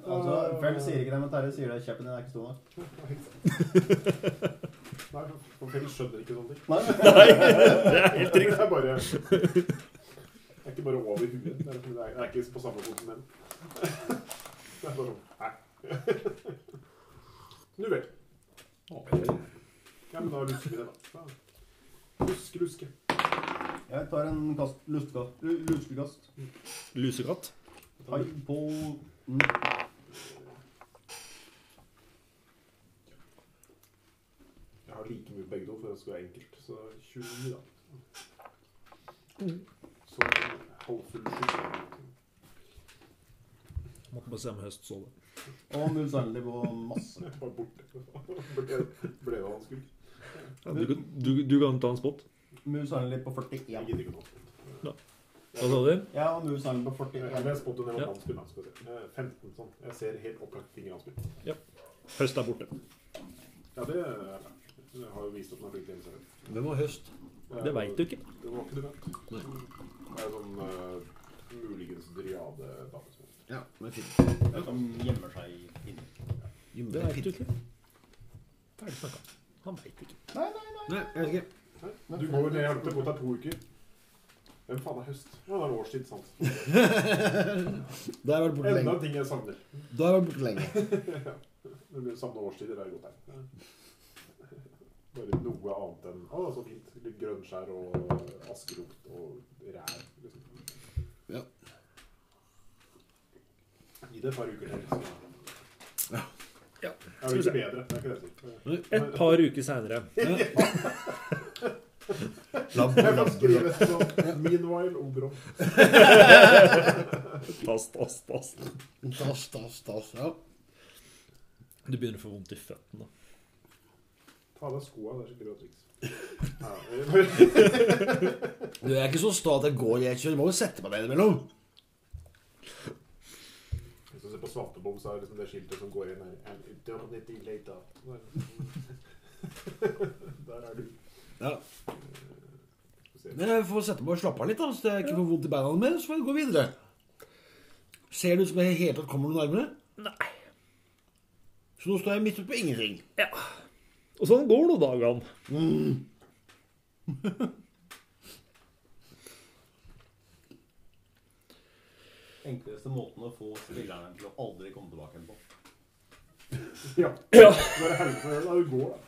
Altså, Vel sier ikke det, men Terje sier det. Kjeppen din er ikke stor nok. Nei, for skjønner ikke sånne ting. Nei. (laughs) Det er helt riktig. Det er bare Det er ikke bare over huet. Det er, det er, det er ikke på samme den. (laughs) Det er bare sånn Nei. (laughs) Nu vel. Ja, men da lusker vi det, da. Luske, luske. Jeg tar en kast, lustekast, lu- Lusekatt. Hai på like mye begge to, for det skulle være enkelt. Så 29, da. Så halvfull skyld. Måtte bare se om høst så det. Og Mus Anli på masse. Bare borte. Ble, ble det hans skyld? Ja, du, du, du kan ta en spot. Mus Anli på Jeg 41. gidder ikke nå. Hva sa du? Ja, og Mus Anli på Jeg 41. jeg spottet ned Ja. av hans spill, skal se. Eh, 15 sånn. Jeg ser helt opplagt finger hans Ja. Høst er borte. Ja, det er det. Jeg har jo vist opp noen flink til seg. Hvem var høst? Det veit du ikke. Det var ikke du vet. Nei. Det er sånn uh, muligens driade-dame. som. Ja, men fint. Som gjemmer seg inni. Jo, Det veit du ikke. Ferdig snakka. Han veit ikke. Nei, nei, nei. Nei, jeg vet ikke. Du går ned og på deg to uker. Hvem faen er høst? Ja, det er årstid, sant. (laughs) Da har jeg vært borte Enda lenge. en ting jeg savner. Da har jeg vært borte lenge. Når du årstid, årstider, er det godt her. Bare noe annet enn Å, så fint. Litt grønnskjær og askerot og rær. Liksom. Ja. Gi det et par uker til. Så. Ja. Ja. Er det ikke bedre? Det er ikke det jeg sier. Et par uker seinere. (laughs) Jeg kan skrive sånn Meanwhile, Oberon. Tass, (laughs) tass, tass. Tast, tast, tast, Ja. Du begynner å få vondt i føttene. Ta av deg skoa, det er ikke bra triks. (laughs) Ja, eh, Du er ikke så sta at jeg går i ett kjør. Du må jo sette meg ned innimellom. Hvis du ser på Svartebom, så er det liksom det skiltet som går inn her. And eternity later. (laughs) Der er du. Ja. Se. Men jeg får sette meg og slappe av litt, da, så jeg ikke får vondt i beina mer. Så får jeg gå videre. Ser det ut som jeg helt tatt kommer noe nærmere? Nei. Så nå står jeg midt ute på ingenting. Ja. Og sånn går nå dagene. Enkleste måten å få spillerne til å aldri komme tilbake igjen på. Ja. Ja. Bare helvete, da du går, da.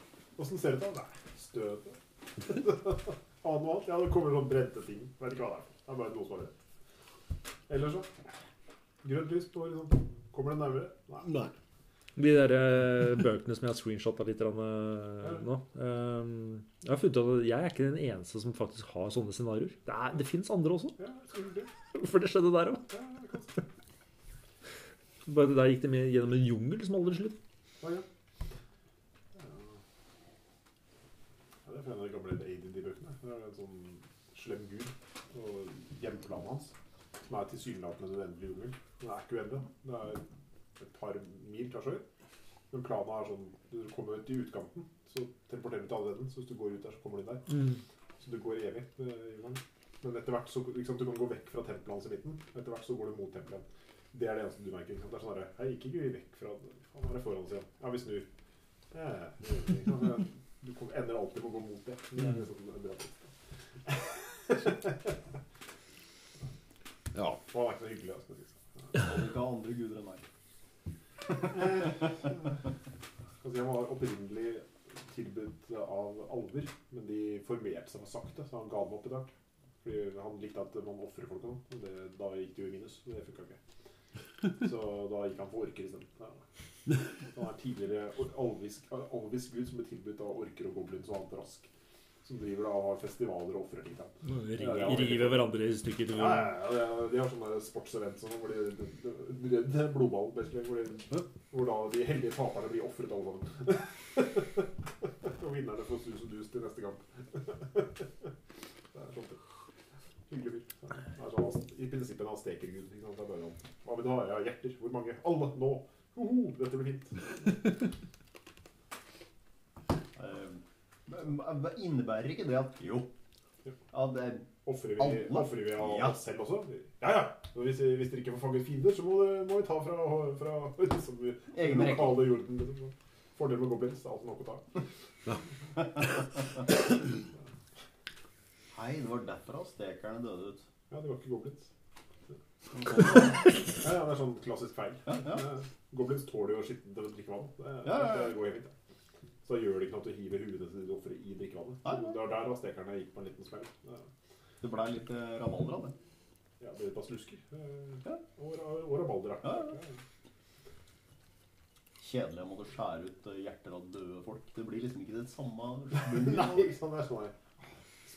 Åssen ser det ut? da? Nei, støtet. (laughs) Ha noe annet? Ja, det kommer sånn brente ting. Vet ikke hva det er. Det er bare noe som er rett. Ellers så Grønt lys på horisonten. Kommer det nærmere? Nei. Nei. De der eh, bøkene som jeg har screenshotta litt eh, nå eh, Jeg har funnet ut at jeg er ikke den eneste som faktisk har sånne scenarioer. Det, er- det fins andre også. For det skjedde der òg. Bare der gikk det med gjennom en jungel som aldri slutt. Ja. Ja. Ja, Det er fra en av de gamle ADD-bøkene. Det er en sånn slem gud og hjemplanen hans, som er tilsynelatende en uendelig jungel. Den er ikke uendelig. Det er et par mil fra sjøen. Men planen er sånn Du kommer ut i utkanten, så teleporterer du til andre. Så hvis du går ut der, så kommer du inn der. Så du går evig eh. Men etter hvert så liksom, du kan gå vekk fra tempelet hans i midten. Etter hvert så går du mot tempelet. Det er det eneste du merker. Det er sånn herre Jeg gikk ikke vekk fra Han er foran oss igjen. Ja, vi snur. Ja, det Du kommer- ender alltid med å gå mot det. det er liksom en bra. Ja. (laughs) Og han er ikke så hyggelig. Altså. Ja, du. Ikke ha andre guder enn meg. Skal jeg var opprinnelig tilbudt av alver, men de formerte seg sakte, så han ga dem opp i dag. Fordi han likte at man ofrer folk og sånn, da gikk det jo i minus. Men Det funka ikke. Så da gikk han for orker isteden. Ja. Han er tidligere alvisk, alvisk gud som ble tilbudt av orker og goblins og annet rask. Som driver da har festivaler og ofrer ting. River hverandre i stykker. Ja, ja, de har sånne sportsevent sånn, hvor de, de, de, blodball, hvor, de, hvor da de heldige taperne blir ofret alle sammen. (laughs) og vinnerne får sus og dus til neste kamp. (laughs) det er sånn. Hyggelig fyr. Sånn, I prinsippet en aztekergud. Hva vil du ha? Ja, hjerter. Hvor mange? Alle! Nå! Hoho, dette blir fint. (laughs) Eh, men hva Innebærer ikke det at Jo. Ja, det er Ofrer vi, Alle? offrer vi av Ja. oss selv også? Ja, ja. Og hvis, hvis dere ikke får fanget fiender, så må, det, må vi ta fra, fra (laughs) liksom, Egne rekker. lokale jorden. Liksom. Fordel med goblins. Det er alltid nok å ta. Hei, det var derfor aztekerne døde ut. Ja, det var ikke goblins. Ja, (laughs) Ja, ja, Det er sånn klassisk feil. ja. Ja, Goblins tåler jo å drikke vann. Det, Ja, ja, ja. det går helt fint. Så gjør det ikke noe at du hiver huet til ditt offer i drikkevannet. Nei, nei. Det var der stekerne gikk på en liten smell. Ja, Det blei litt eh, rabalder av det. Ja, det ble bare slusker. Eh, Ja. Og, og rabalder. Ja, ja. Kjedelig å måtte skjære ut eh, hjerter av døde folk. Det blir liksom ikke det samme. (laughs) Nei, ikke sant. Det er sånn her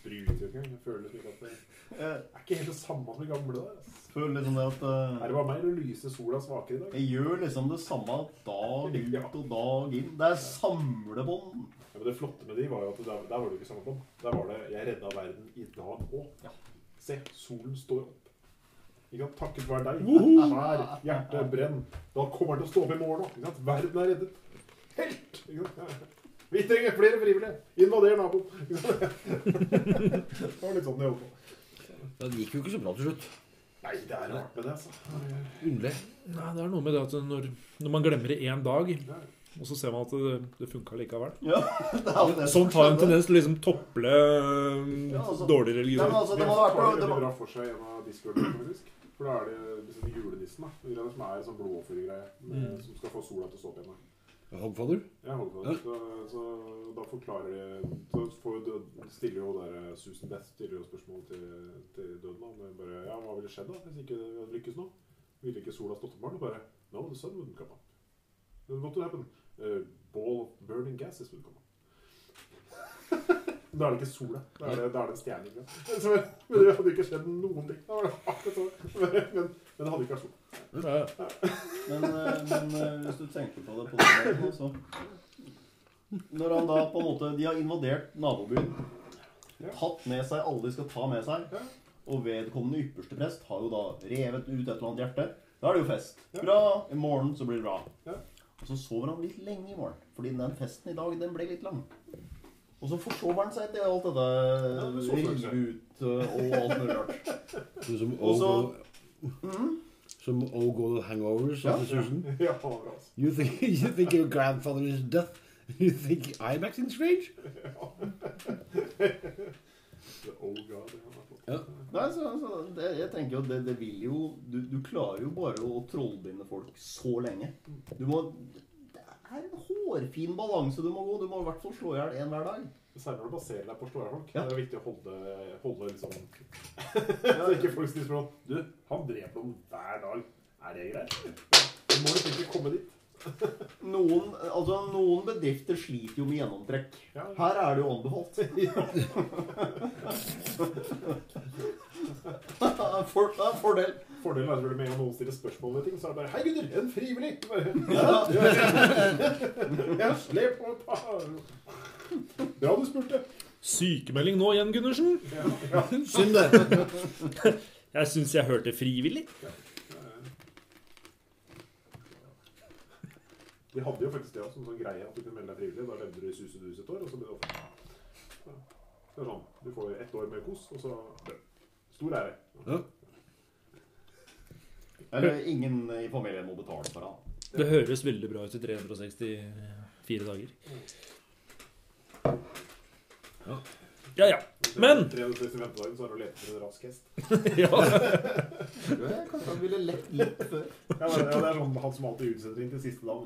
Spruter jo ikke. Jeg føler liksom at det er ikke helt det samme som det gamle ass. føler liksom det at eh, Er det bare meg, eller lyser sola svakere i dag? Jeg gjør liksom det samme dag ut og dag inn. Det er samlebånd. Ja, men Det flotte med de var jo at der, der var det jo ikke samme bånd. Der var det 'Jeg redda verden i dag òg'. Ja. Se, solen står opp. Ikke sant? Takket være deg. Vær, hjerte, brenn. Da kommer den til å stå opp i morgen òg. Verden er reddet. Helt! Ikke sant? Ja. Vi trenger flere frivillige. Invader naboen. (laughs) Det var litt sånn det holdt på. Ja, Det gikk jo ikke så bra til slutt. Nei, det er rart med det, altså. Underlig. Nei, det er noe med det at når, når man glemmer det én dag, og så ser man at det, det funka likevel Ja, (laughs) det er det Sånn har en tendens til å liksom tople Ja, altså- dårlig religion. Nei, altså, det må ha vært veldig bra for seg en av Discord-ene, faktisk. For da er det liksom julenissen, da. Som er en sånn blodoffergreie. med- Mm. Som skal få sola til å stå opp igjen. da. Hogfather? Ja, Hogfather. Så, så da forklarer de Så får død, stiller jo der Susan Death stiller jo spørsmål til, til døden. med bare, ja, Hva ville skjedd da, hvis ikke det hadde lykkes nå? Ville ikke sola stått opp? Og bare No, the sun wouldn't come up. What would happen? Uh, ball of burning gases would come up. Da er det ikke sola. Da er det, da er det en stjerne. (laughs) Så, Men det hadde ikke skjedd noen ting. Da var det akkurat sånn. Men, (laughs) men, men det hadde ikke vært sola. Ja, Men, eh, men eh, hvis du tenker på det på den måten, så Når han da på en måte De har invadert nabobyen. Tatt med seg alle de skal ta med seg. Og vedkommende ypperste prest har jo da revet ut et eller annet hjerte. Da er det jo fest. Bra! I morgen så blir det bra. Og så sover han litt lenge i morgen. Fordi den festen i dag, den ble litt lang. Og så forsover han seg til alt dette Ja, det så rive seg. ut uh, og alt mulig rart. (laughs) Som Og så- Som all go hangovers Ja. of the season. Ja. You think, (laughs) you think your grandfather is death? (laughs) You think I'm acting strange? The old god, ja, flott. Nei, så, så det, jeg tenker jo det, det vil jo du, du klarer jo bare å trollbinde folk så lenge. Du må er en hårfin balanse du må gå. Du må i hvert fall slå i hjel én hver dag. Særlig når du baserer deg på slåerfolk. Ja. Det er viktig å holde, holde liksom (laughs) Så ikke folk stiller spørsmål Du, han dreper noen hver dag. Er det greit? Du må liksom ikke komme dit. (laughs) Noen, altså, noen bedrifter sliter jo med gjennomtrekk. Ja. Her er det jo anbefalt. (laughs) For, det er en fordel. Fordelen er selvfølgelig med en gang noen stiller spørsmål ved ting, så er det bare Hei, gutter! En frivillig! Bare, (laughs) Ja. ja, sle på et par. Bra du spurte. Sykemelding nå igjen, Gundersen. Ja, ja. (laughs) Synd det. (laughs) Jeg syns jeg hørte frivillig. Vi hadde jo faktisk det også, en sånn greie at du kunne melde deg frivillig. Da levde du i sus og dus et år, og så ble det offentlig. Det er sånn. Du får ett år med kos, og så Stor ære. Ja. Eller ingen i familien må betale for han. Det høres veldig bra ut i 364 dager. Ja. Ja, ja. Men 365 dager, så har du lett etter en rask hest. (laughs) ja. Kanskje han ville lett litt før. Ja, det, er sånn han som alltid utsetter inn til siste dag.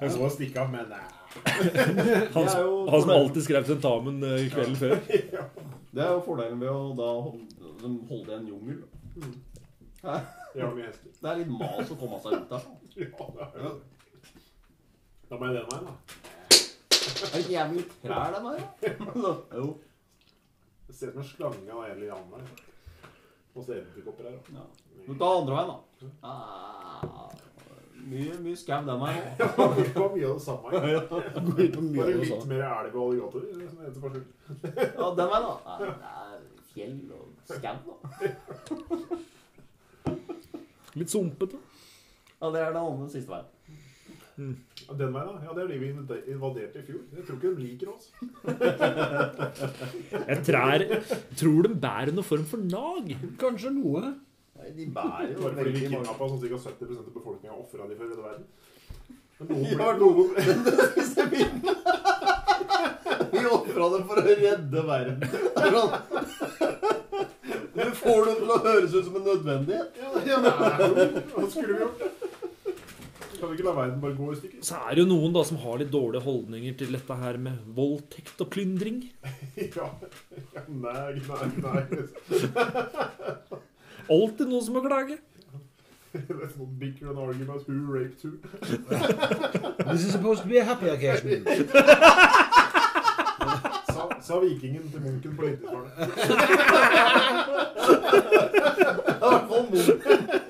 Jeg så han stikke av, men nei. Han, er jo han som alltid skrev tentamen eh, kvelden før. (laughs) Det er jo fordelen ved å da holde, holde en jungel. Hæ? Jeg har mye hester. Det er litt mas å komme seg ut der. Ja, det er det. Da må jeg den veien, da. Er det ikke jævlig trær den der? (laughs) Jo. Det ser ut som en slange av hele Jan der. Og så edderkopper her. da. Ja. Du tar andre veien, da. Ah, mye mye skau den veien. Det var mye av det samme. egentlig. Går ut på mye Bare av det litt samme. mer elg og alligator. som det heter på slutt. Ja, den veien, da. Nei, (laughs) Det er fjell og skau, da. (laughs) Litt sumpete. Ja, det er den andre siste veien. Mm. Den veien, da? Ja, det er de vi invaderte i fjor. Jeg tror ikke de liker oss. (laughs) Jeg trær, tror de bærer noen form for nag. Kanskje noe. Nei, de bærer jo Bare fordi vi veldig mange kidnappa sånn ca. 70 av befolkninga og ofra de for hele verden. Men noen (laughs) Ja, noen. (laughs) Vi ofra dem for å redde verden. Du får det til å høres ut som en nødvendighet. ja, Hva skulle vi gjort? Kan vi ikke la verden bare gå i stykker? Så er det jo noen da som har litt dårlige holdninger til dette her med voldtekt og plyndring. (laughs) Ja, ja nei, nei, nei. (laughs) Alltid noen som må klage. Let's not bicker and argue about who raped who. This is supposed to be a happy occasion. (laughs) Sa, vikingen til munken på Lindesbarnet. (laughs) Det er i hvert fall noen.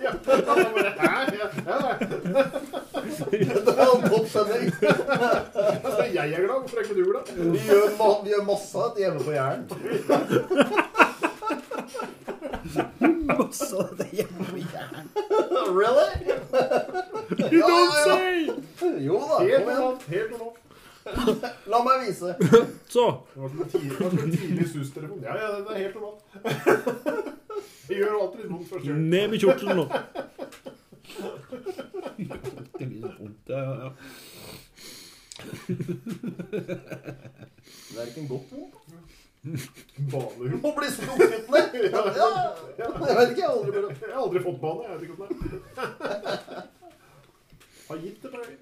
Ja, han bare, Hæ? Ja, ja. Det var en topp sending. Altså, jeg er glad. Hvorfor er ikke du glad? Vi gjør, ma vi gjør masse av dette hjemme på Jæren. Masse av det hjemme på hjernen. Really? You don't say! Jo da, Helt normalt. Helt normalt. (laughs) La meg vise. (laughs) Så. Det var som en tidlig, det var som en tidlig sus-telefon. Ja, ja, det er helt normalt. (laughs) Vi gjør alltid litt vondt først. Ned med kjortelen nå. Det blir litt vondt. Ja, ja, ja. Det er ikke en godt vondt. Du Banehund. må bli strukket ned. Ja, jeg vet ikke, jeg har aldri. Jeg har aldri fått bane. Jeg vet ikke om det er. Har gitt det bare.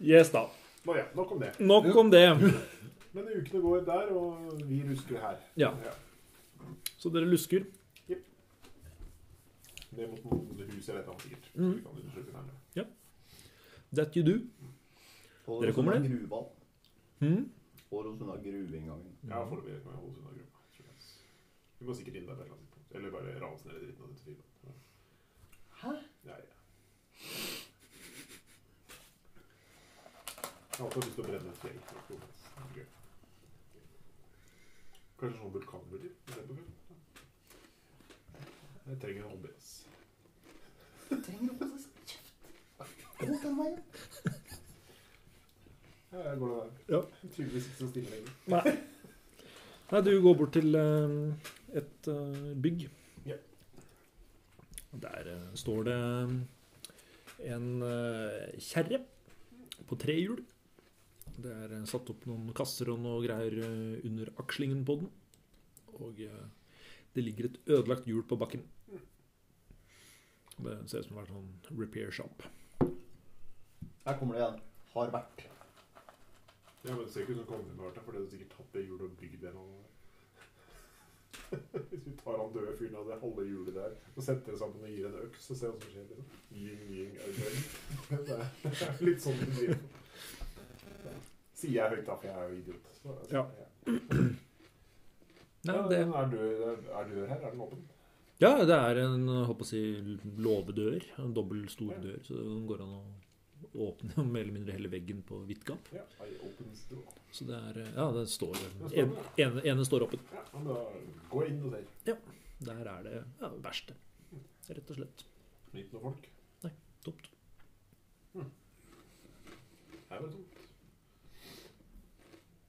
Yes, da. Nå ja, nok om det. Nok om det. (laughs) Men ukene går der, og vi rusker her. Ja. Så dere lusker. Ned mot noen hus eller et eller annet sikkert. Mm. Vi kan undersøke nærmere. That you do. Dere kommer det? Gruva. Hmm? Årosunda gruveinngangen. Ja, foreløpig kan jeg holde unna gruva. Vi må sikkert inn der på et eller annet tidspunkt. Eller bare rase ned i dritten av dette fyret. Hæ? Ja, ja. Jeg har alltid lyst til å brenne et fjell. Gøy. Kanskje sånn vulkanbølger? Jeg trenger en OBS. Trenger du holde kjeft? Gå den veien. Jeg går det der. Ja. Tydeligvis ikke så stille lenger. Nei. Nei, du går bort til eh, et eh, bygg. Ja. Der eh, står det en uh, kjerre på tre hjul. Det er eh, satt opp noen kasser og noe greier eh, under akslingen på den. Og eh, det ligger et ødelagt hjul på bakken. Det ser ut som det har vært sånn repair shop. Her kommer det igjen. Har vært. Ja, men det ser ikke ut som kongen har vært der, for det har sikkert tatt det hjulet og bygd det. (laughs) Hvis vi tar han døde fyren av det halve hjulet der og setter det sammen og gir en øks, så ser vi hva som skjer. Liksom. Ying, ying. (laughs) Det er litt sånn det blir. Sier jeg høyt, da, for jeg er jo idiot. Så, Ja. Nei, Ja, det, Er du, er du her? Er den åpen? ja, det er en håper å si, låvedør. En dobbel stor dør, så den går an å åpne (laughs) mer eller mindre hele veggen på vidt gap. Ja. Så det er Ja, det står står en, ene, står åpen. Ja, da gå inn og se. Der er det ja, verste. Rett og slett. Ikke noe folk. Nei. Tomt. Her var det tomt.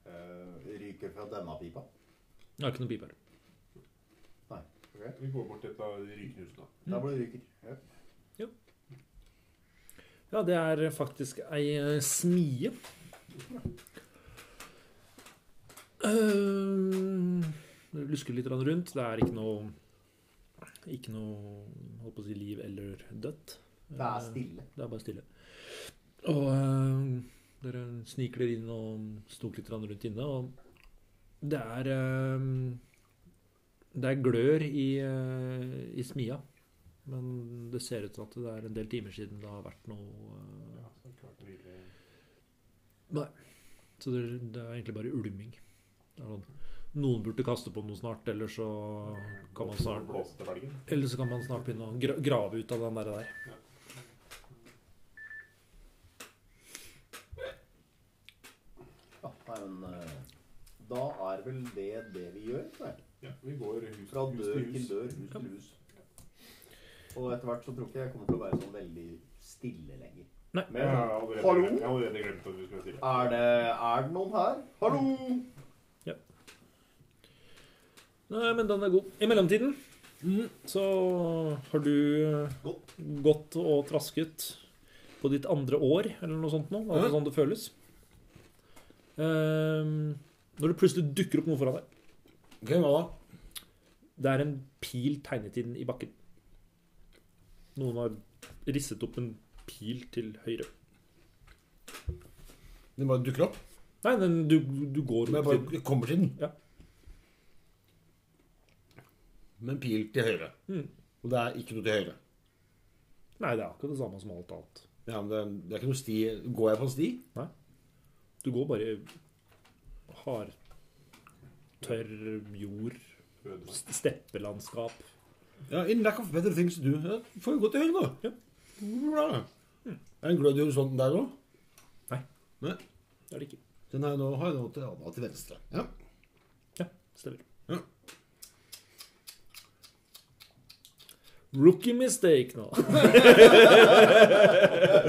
Uh, ryker fra denne pipa. Jeg har ikke noen pip her. Vi går bort til et av rykenhusene. Der hvor det ryker. Ja. Ja, det er faktisk ei eh, smie. Uh, lusker litt rundt. Det er ikke noe Ikke noe holdt på å si liv eller dødt. Det er Eh, stille. Det er bare stille. Og uh, dere sniker dere inn og stoker litt rundt inne, og det er eh, Det er glør i, eh, i smia. Men det ser ut til at det er en del timer siden det har vært noe Nei Ja, så klart. Så det, det er egentlig bare ulming. Det er sånn, noen burde kaste på noe snart, eller så kan man snart. Eller så kan man snart begynne å grave ut av den der. der. Ja, nei, men eh, Da er vel det det vi gjør? Nei. Ja, vi går hus, Fra hus dør til hus. dør, hus til hus. Og etter hvert så tror ikke jeg kommer til å være sånn veldig stille lenger. Nei. Men Jeg har allerede, Hallo? jeg har allerede glemt at vi skulle stille. er det, er det noen her? Hallo? Ja. Nei, men den er god. I mellomtiden mm, så har du Gått. gått og trasket på ditt andre år, eller noe sånt nå. Altså Ja. sånn det føles. Ehm, når det plutselig dukker opp noe foran deg. Okay, hva da? Det er en pil tegnet inn i bakken. Noen har risset opp en pil til høyre. Den bare dukker opp. Nei, den, du, du går Men jeg bare til kommer til den. Ja. Med en pil til høyre. Mm. Og det er ikke noe til høyre. Nei, det er akkurat det samme som alt annet. Ja, men det, det er ikke noe sti. Går jeg på en sti? Nei. Du går bare hard, tørr jord, steppelandskap. Ja, in lack of better things to do. Ja, får jo gå til høyre, da. Ja. Bra. Er det en glød i horisonten der òg? Det er det ikke. Den har jeg nå, har jeg nå til, ja, til venstre. Ja. Stemmer. Ja. Rookie mistake nå. (laughs) (laughs)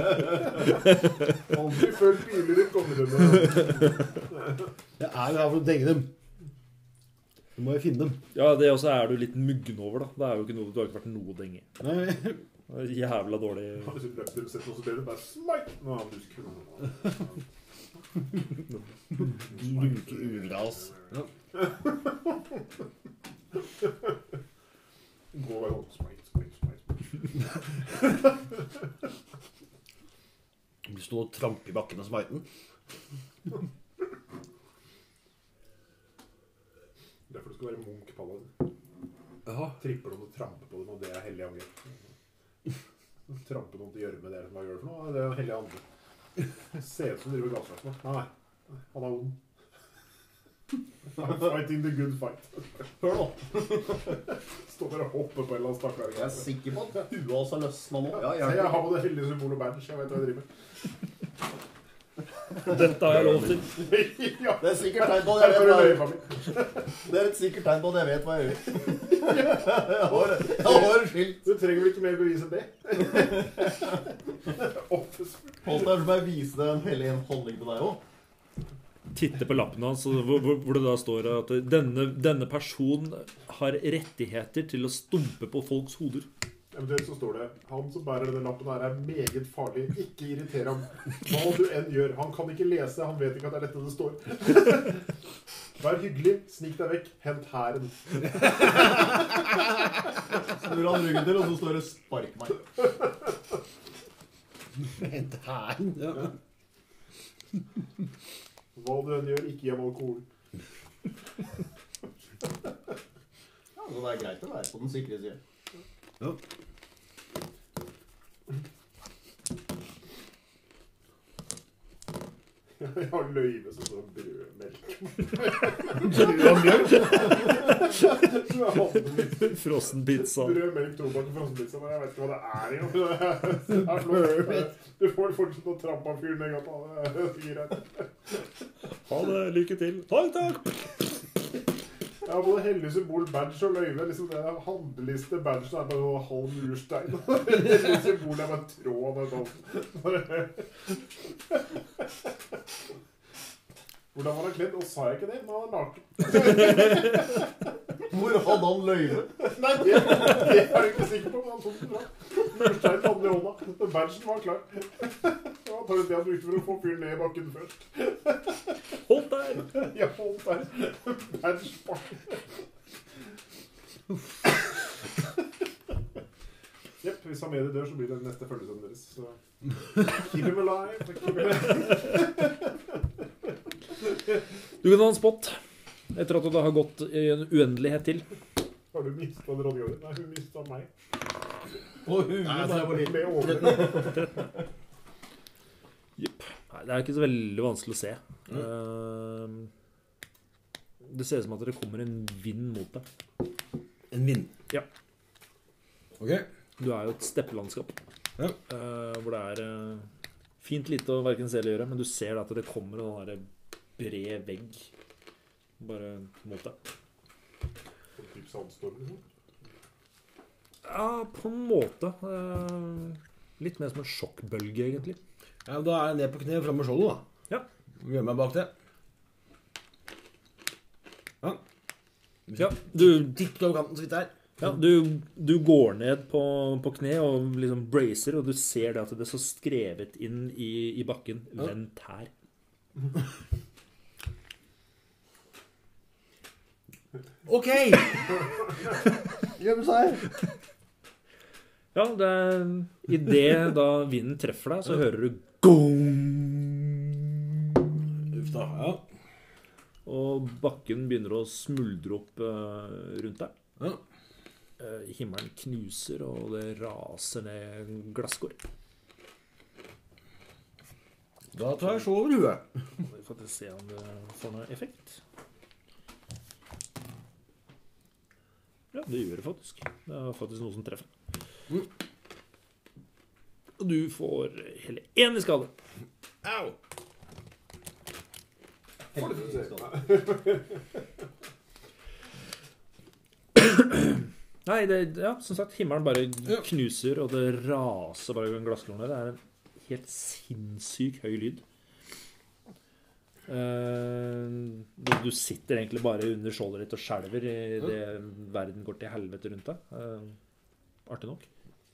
Aldri følg biler i kongedømmet. Jeg er jo her for å denge dem. Du må jo finne dem. Ja, det også er du litt muggen over, da. Det er jo ikke noe, du har ikke vært noe denge. Nei, Jævla dårlig Hvis du løper og setter noe, så blir det bare smite. Nå har han dusk. luke ugras. Ja. Gå sånn smite, smite, smite. (laughs) Du står og tramper i bakken og smiter den. Derfor du skal være munk paladin. Ja. Tripper noen og tramper på dem, og det er hellig angrep. Trampe noen til gjørme, det er det som er gjør det for noe. Det er hellig angrep. Ser ut som driver gassverk nå. Nei, nei. Han er ond. I'm fighting the good fight. Hør nå. Står bare og hopper på en eller annen stakkar. Jeg er sikker på at huet hans har løsna nå. Ja, jeg jeg har på det symbol symbolet badge. Jeg vet hva jeg driver med. Dette har jeg lov til. (laughs) ja, Det er et sikkert tegn på at jeg vet hva jeg. Det er et sikkert tegn på at jeg vet hva jeg gjør. (laughs) Jeg har, jeg har skilt. Du trenger vel ikke mer bevis enn det? Holdt deg som jeg viste deg en hellig holdning til deg òg. Titte på lappen hans, hvor, hvor det da står at denne, denne personen har rettigheter til å stumpe på folks hoder. Eventuelt så står det Han som bærer denne lappen her er meget farlig. Ikke irriter ham. Hva du enn gjør. Han kan ikke lese. Han vet ikke at det er dette det står. (laughs) Vær hyggelig. Snik deg vekk. Hent hæren. (laughs) Snur han ryggen til, og så står det 'spark meg'. (laughs) Hent hæren. Ja. Hva du enn gjør, ikke gi alkohol. Ja, så det er greit å være på den sikre sida. Ja. (laughs) Jeg har løyve som står brødmelk. Frossen pizza. Brødmelk, tobakk og frossenpizza. Men jeg vet ikke hva det er engang. Du får fortsatt å trampe av fyren en er greit. Ha det. Lykke til. Takk, takk. Har både hellig symbol, badge og løyve. Liksom det er handleliste, badge er bare noe halv murstein. (laughs) Hellig symbol er bare tråd. Bare- Hvordan var han kledd? Og sa jeg ikke det? Men han var naken. (laughs) Hvor hadde han løyve? Nei, det, det er jeg ikke sikker på, men han tok den bra. Murstein hadde i hånda. Badgen var klar. Det var antakelig det han brukte for å få fyren ned i bakken først. Hold der. Ja, holdt der. Badge bak. Jepp, hvis Amedi dør, så blir det neste følgesønnen deres. Så. Keep him alive. Keep him alive. Du kan ha en spot etter at det har gått i en uendelighet til. Har du mista dronninga di? Nei, hun mista meg. Og hun Nei, jeg var liten. Over. Jepp. Nei, det er ikke så veldig vanskelig å se. Eh, det ser ut som at det kommer en vind mot deg. En vind. Ja. Ok. Du er jo et steppelandskap. Ja. eh, hvor det er eh, fint lite å verken se eller gjøre, men du ser da at det kommer en sånn der bred vegg bare mot deg. Typ sandstorm, liksom. Ja, på en måte. eh, litt mer som en sjokkbølge, egentlig. Ja, da er jeg ned på kne og fram med skjoldet, da. Ja. Gjør meg bak det. Ja. Ja, du, Titt over kanten så vidt der. ja, du, du går ned på, på kne og liksom bracer, og du ser det at det står skrevet inn i, i bakken Ja. 'Vent her'. (laughs) Ok! Gjemme seg. Ja, det er Idet da vinden treffer deg, så hører du gong! Uff da. Ja. Og bakken begynner å smuldre opp eh, rundt deg. ja. Eh, himmelen knuser, og det raser ned glasskår. Da tar jeg så over huet. Vi får se om det får noe effekt. Ja, det gjør det faktisk. Det er faktisk noe som treffer. Mm. Og du får hele én i skade. Au! Nei, det, ja, som sagt, himmelen bare knuser, og det raser bare gjennom glassklorene. Det er en helt sinnssyk høy lyd. Eh, du, du sitter egentlig bare under skjoldet ditt og skjelver idet verden går til helvete rundt deg. Uh, artig nok.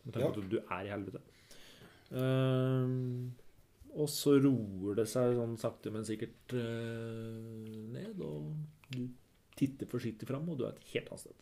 Med tanke på at du er i helvete. Uh, og så roer det seg sånn sakte, men sikkert ned, og du titter forsiktig fram, og du er et helt annet sted.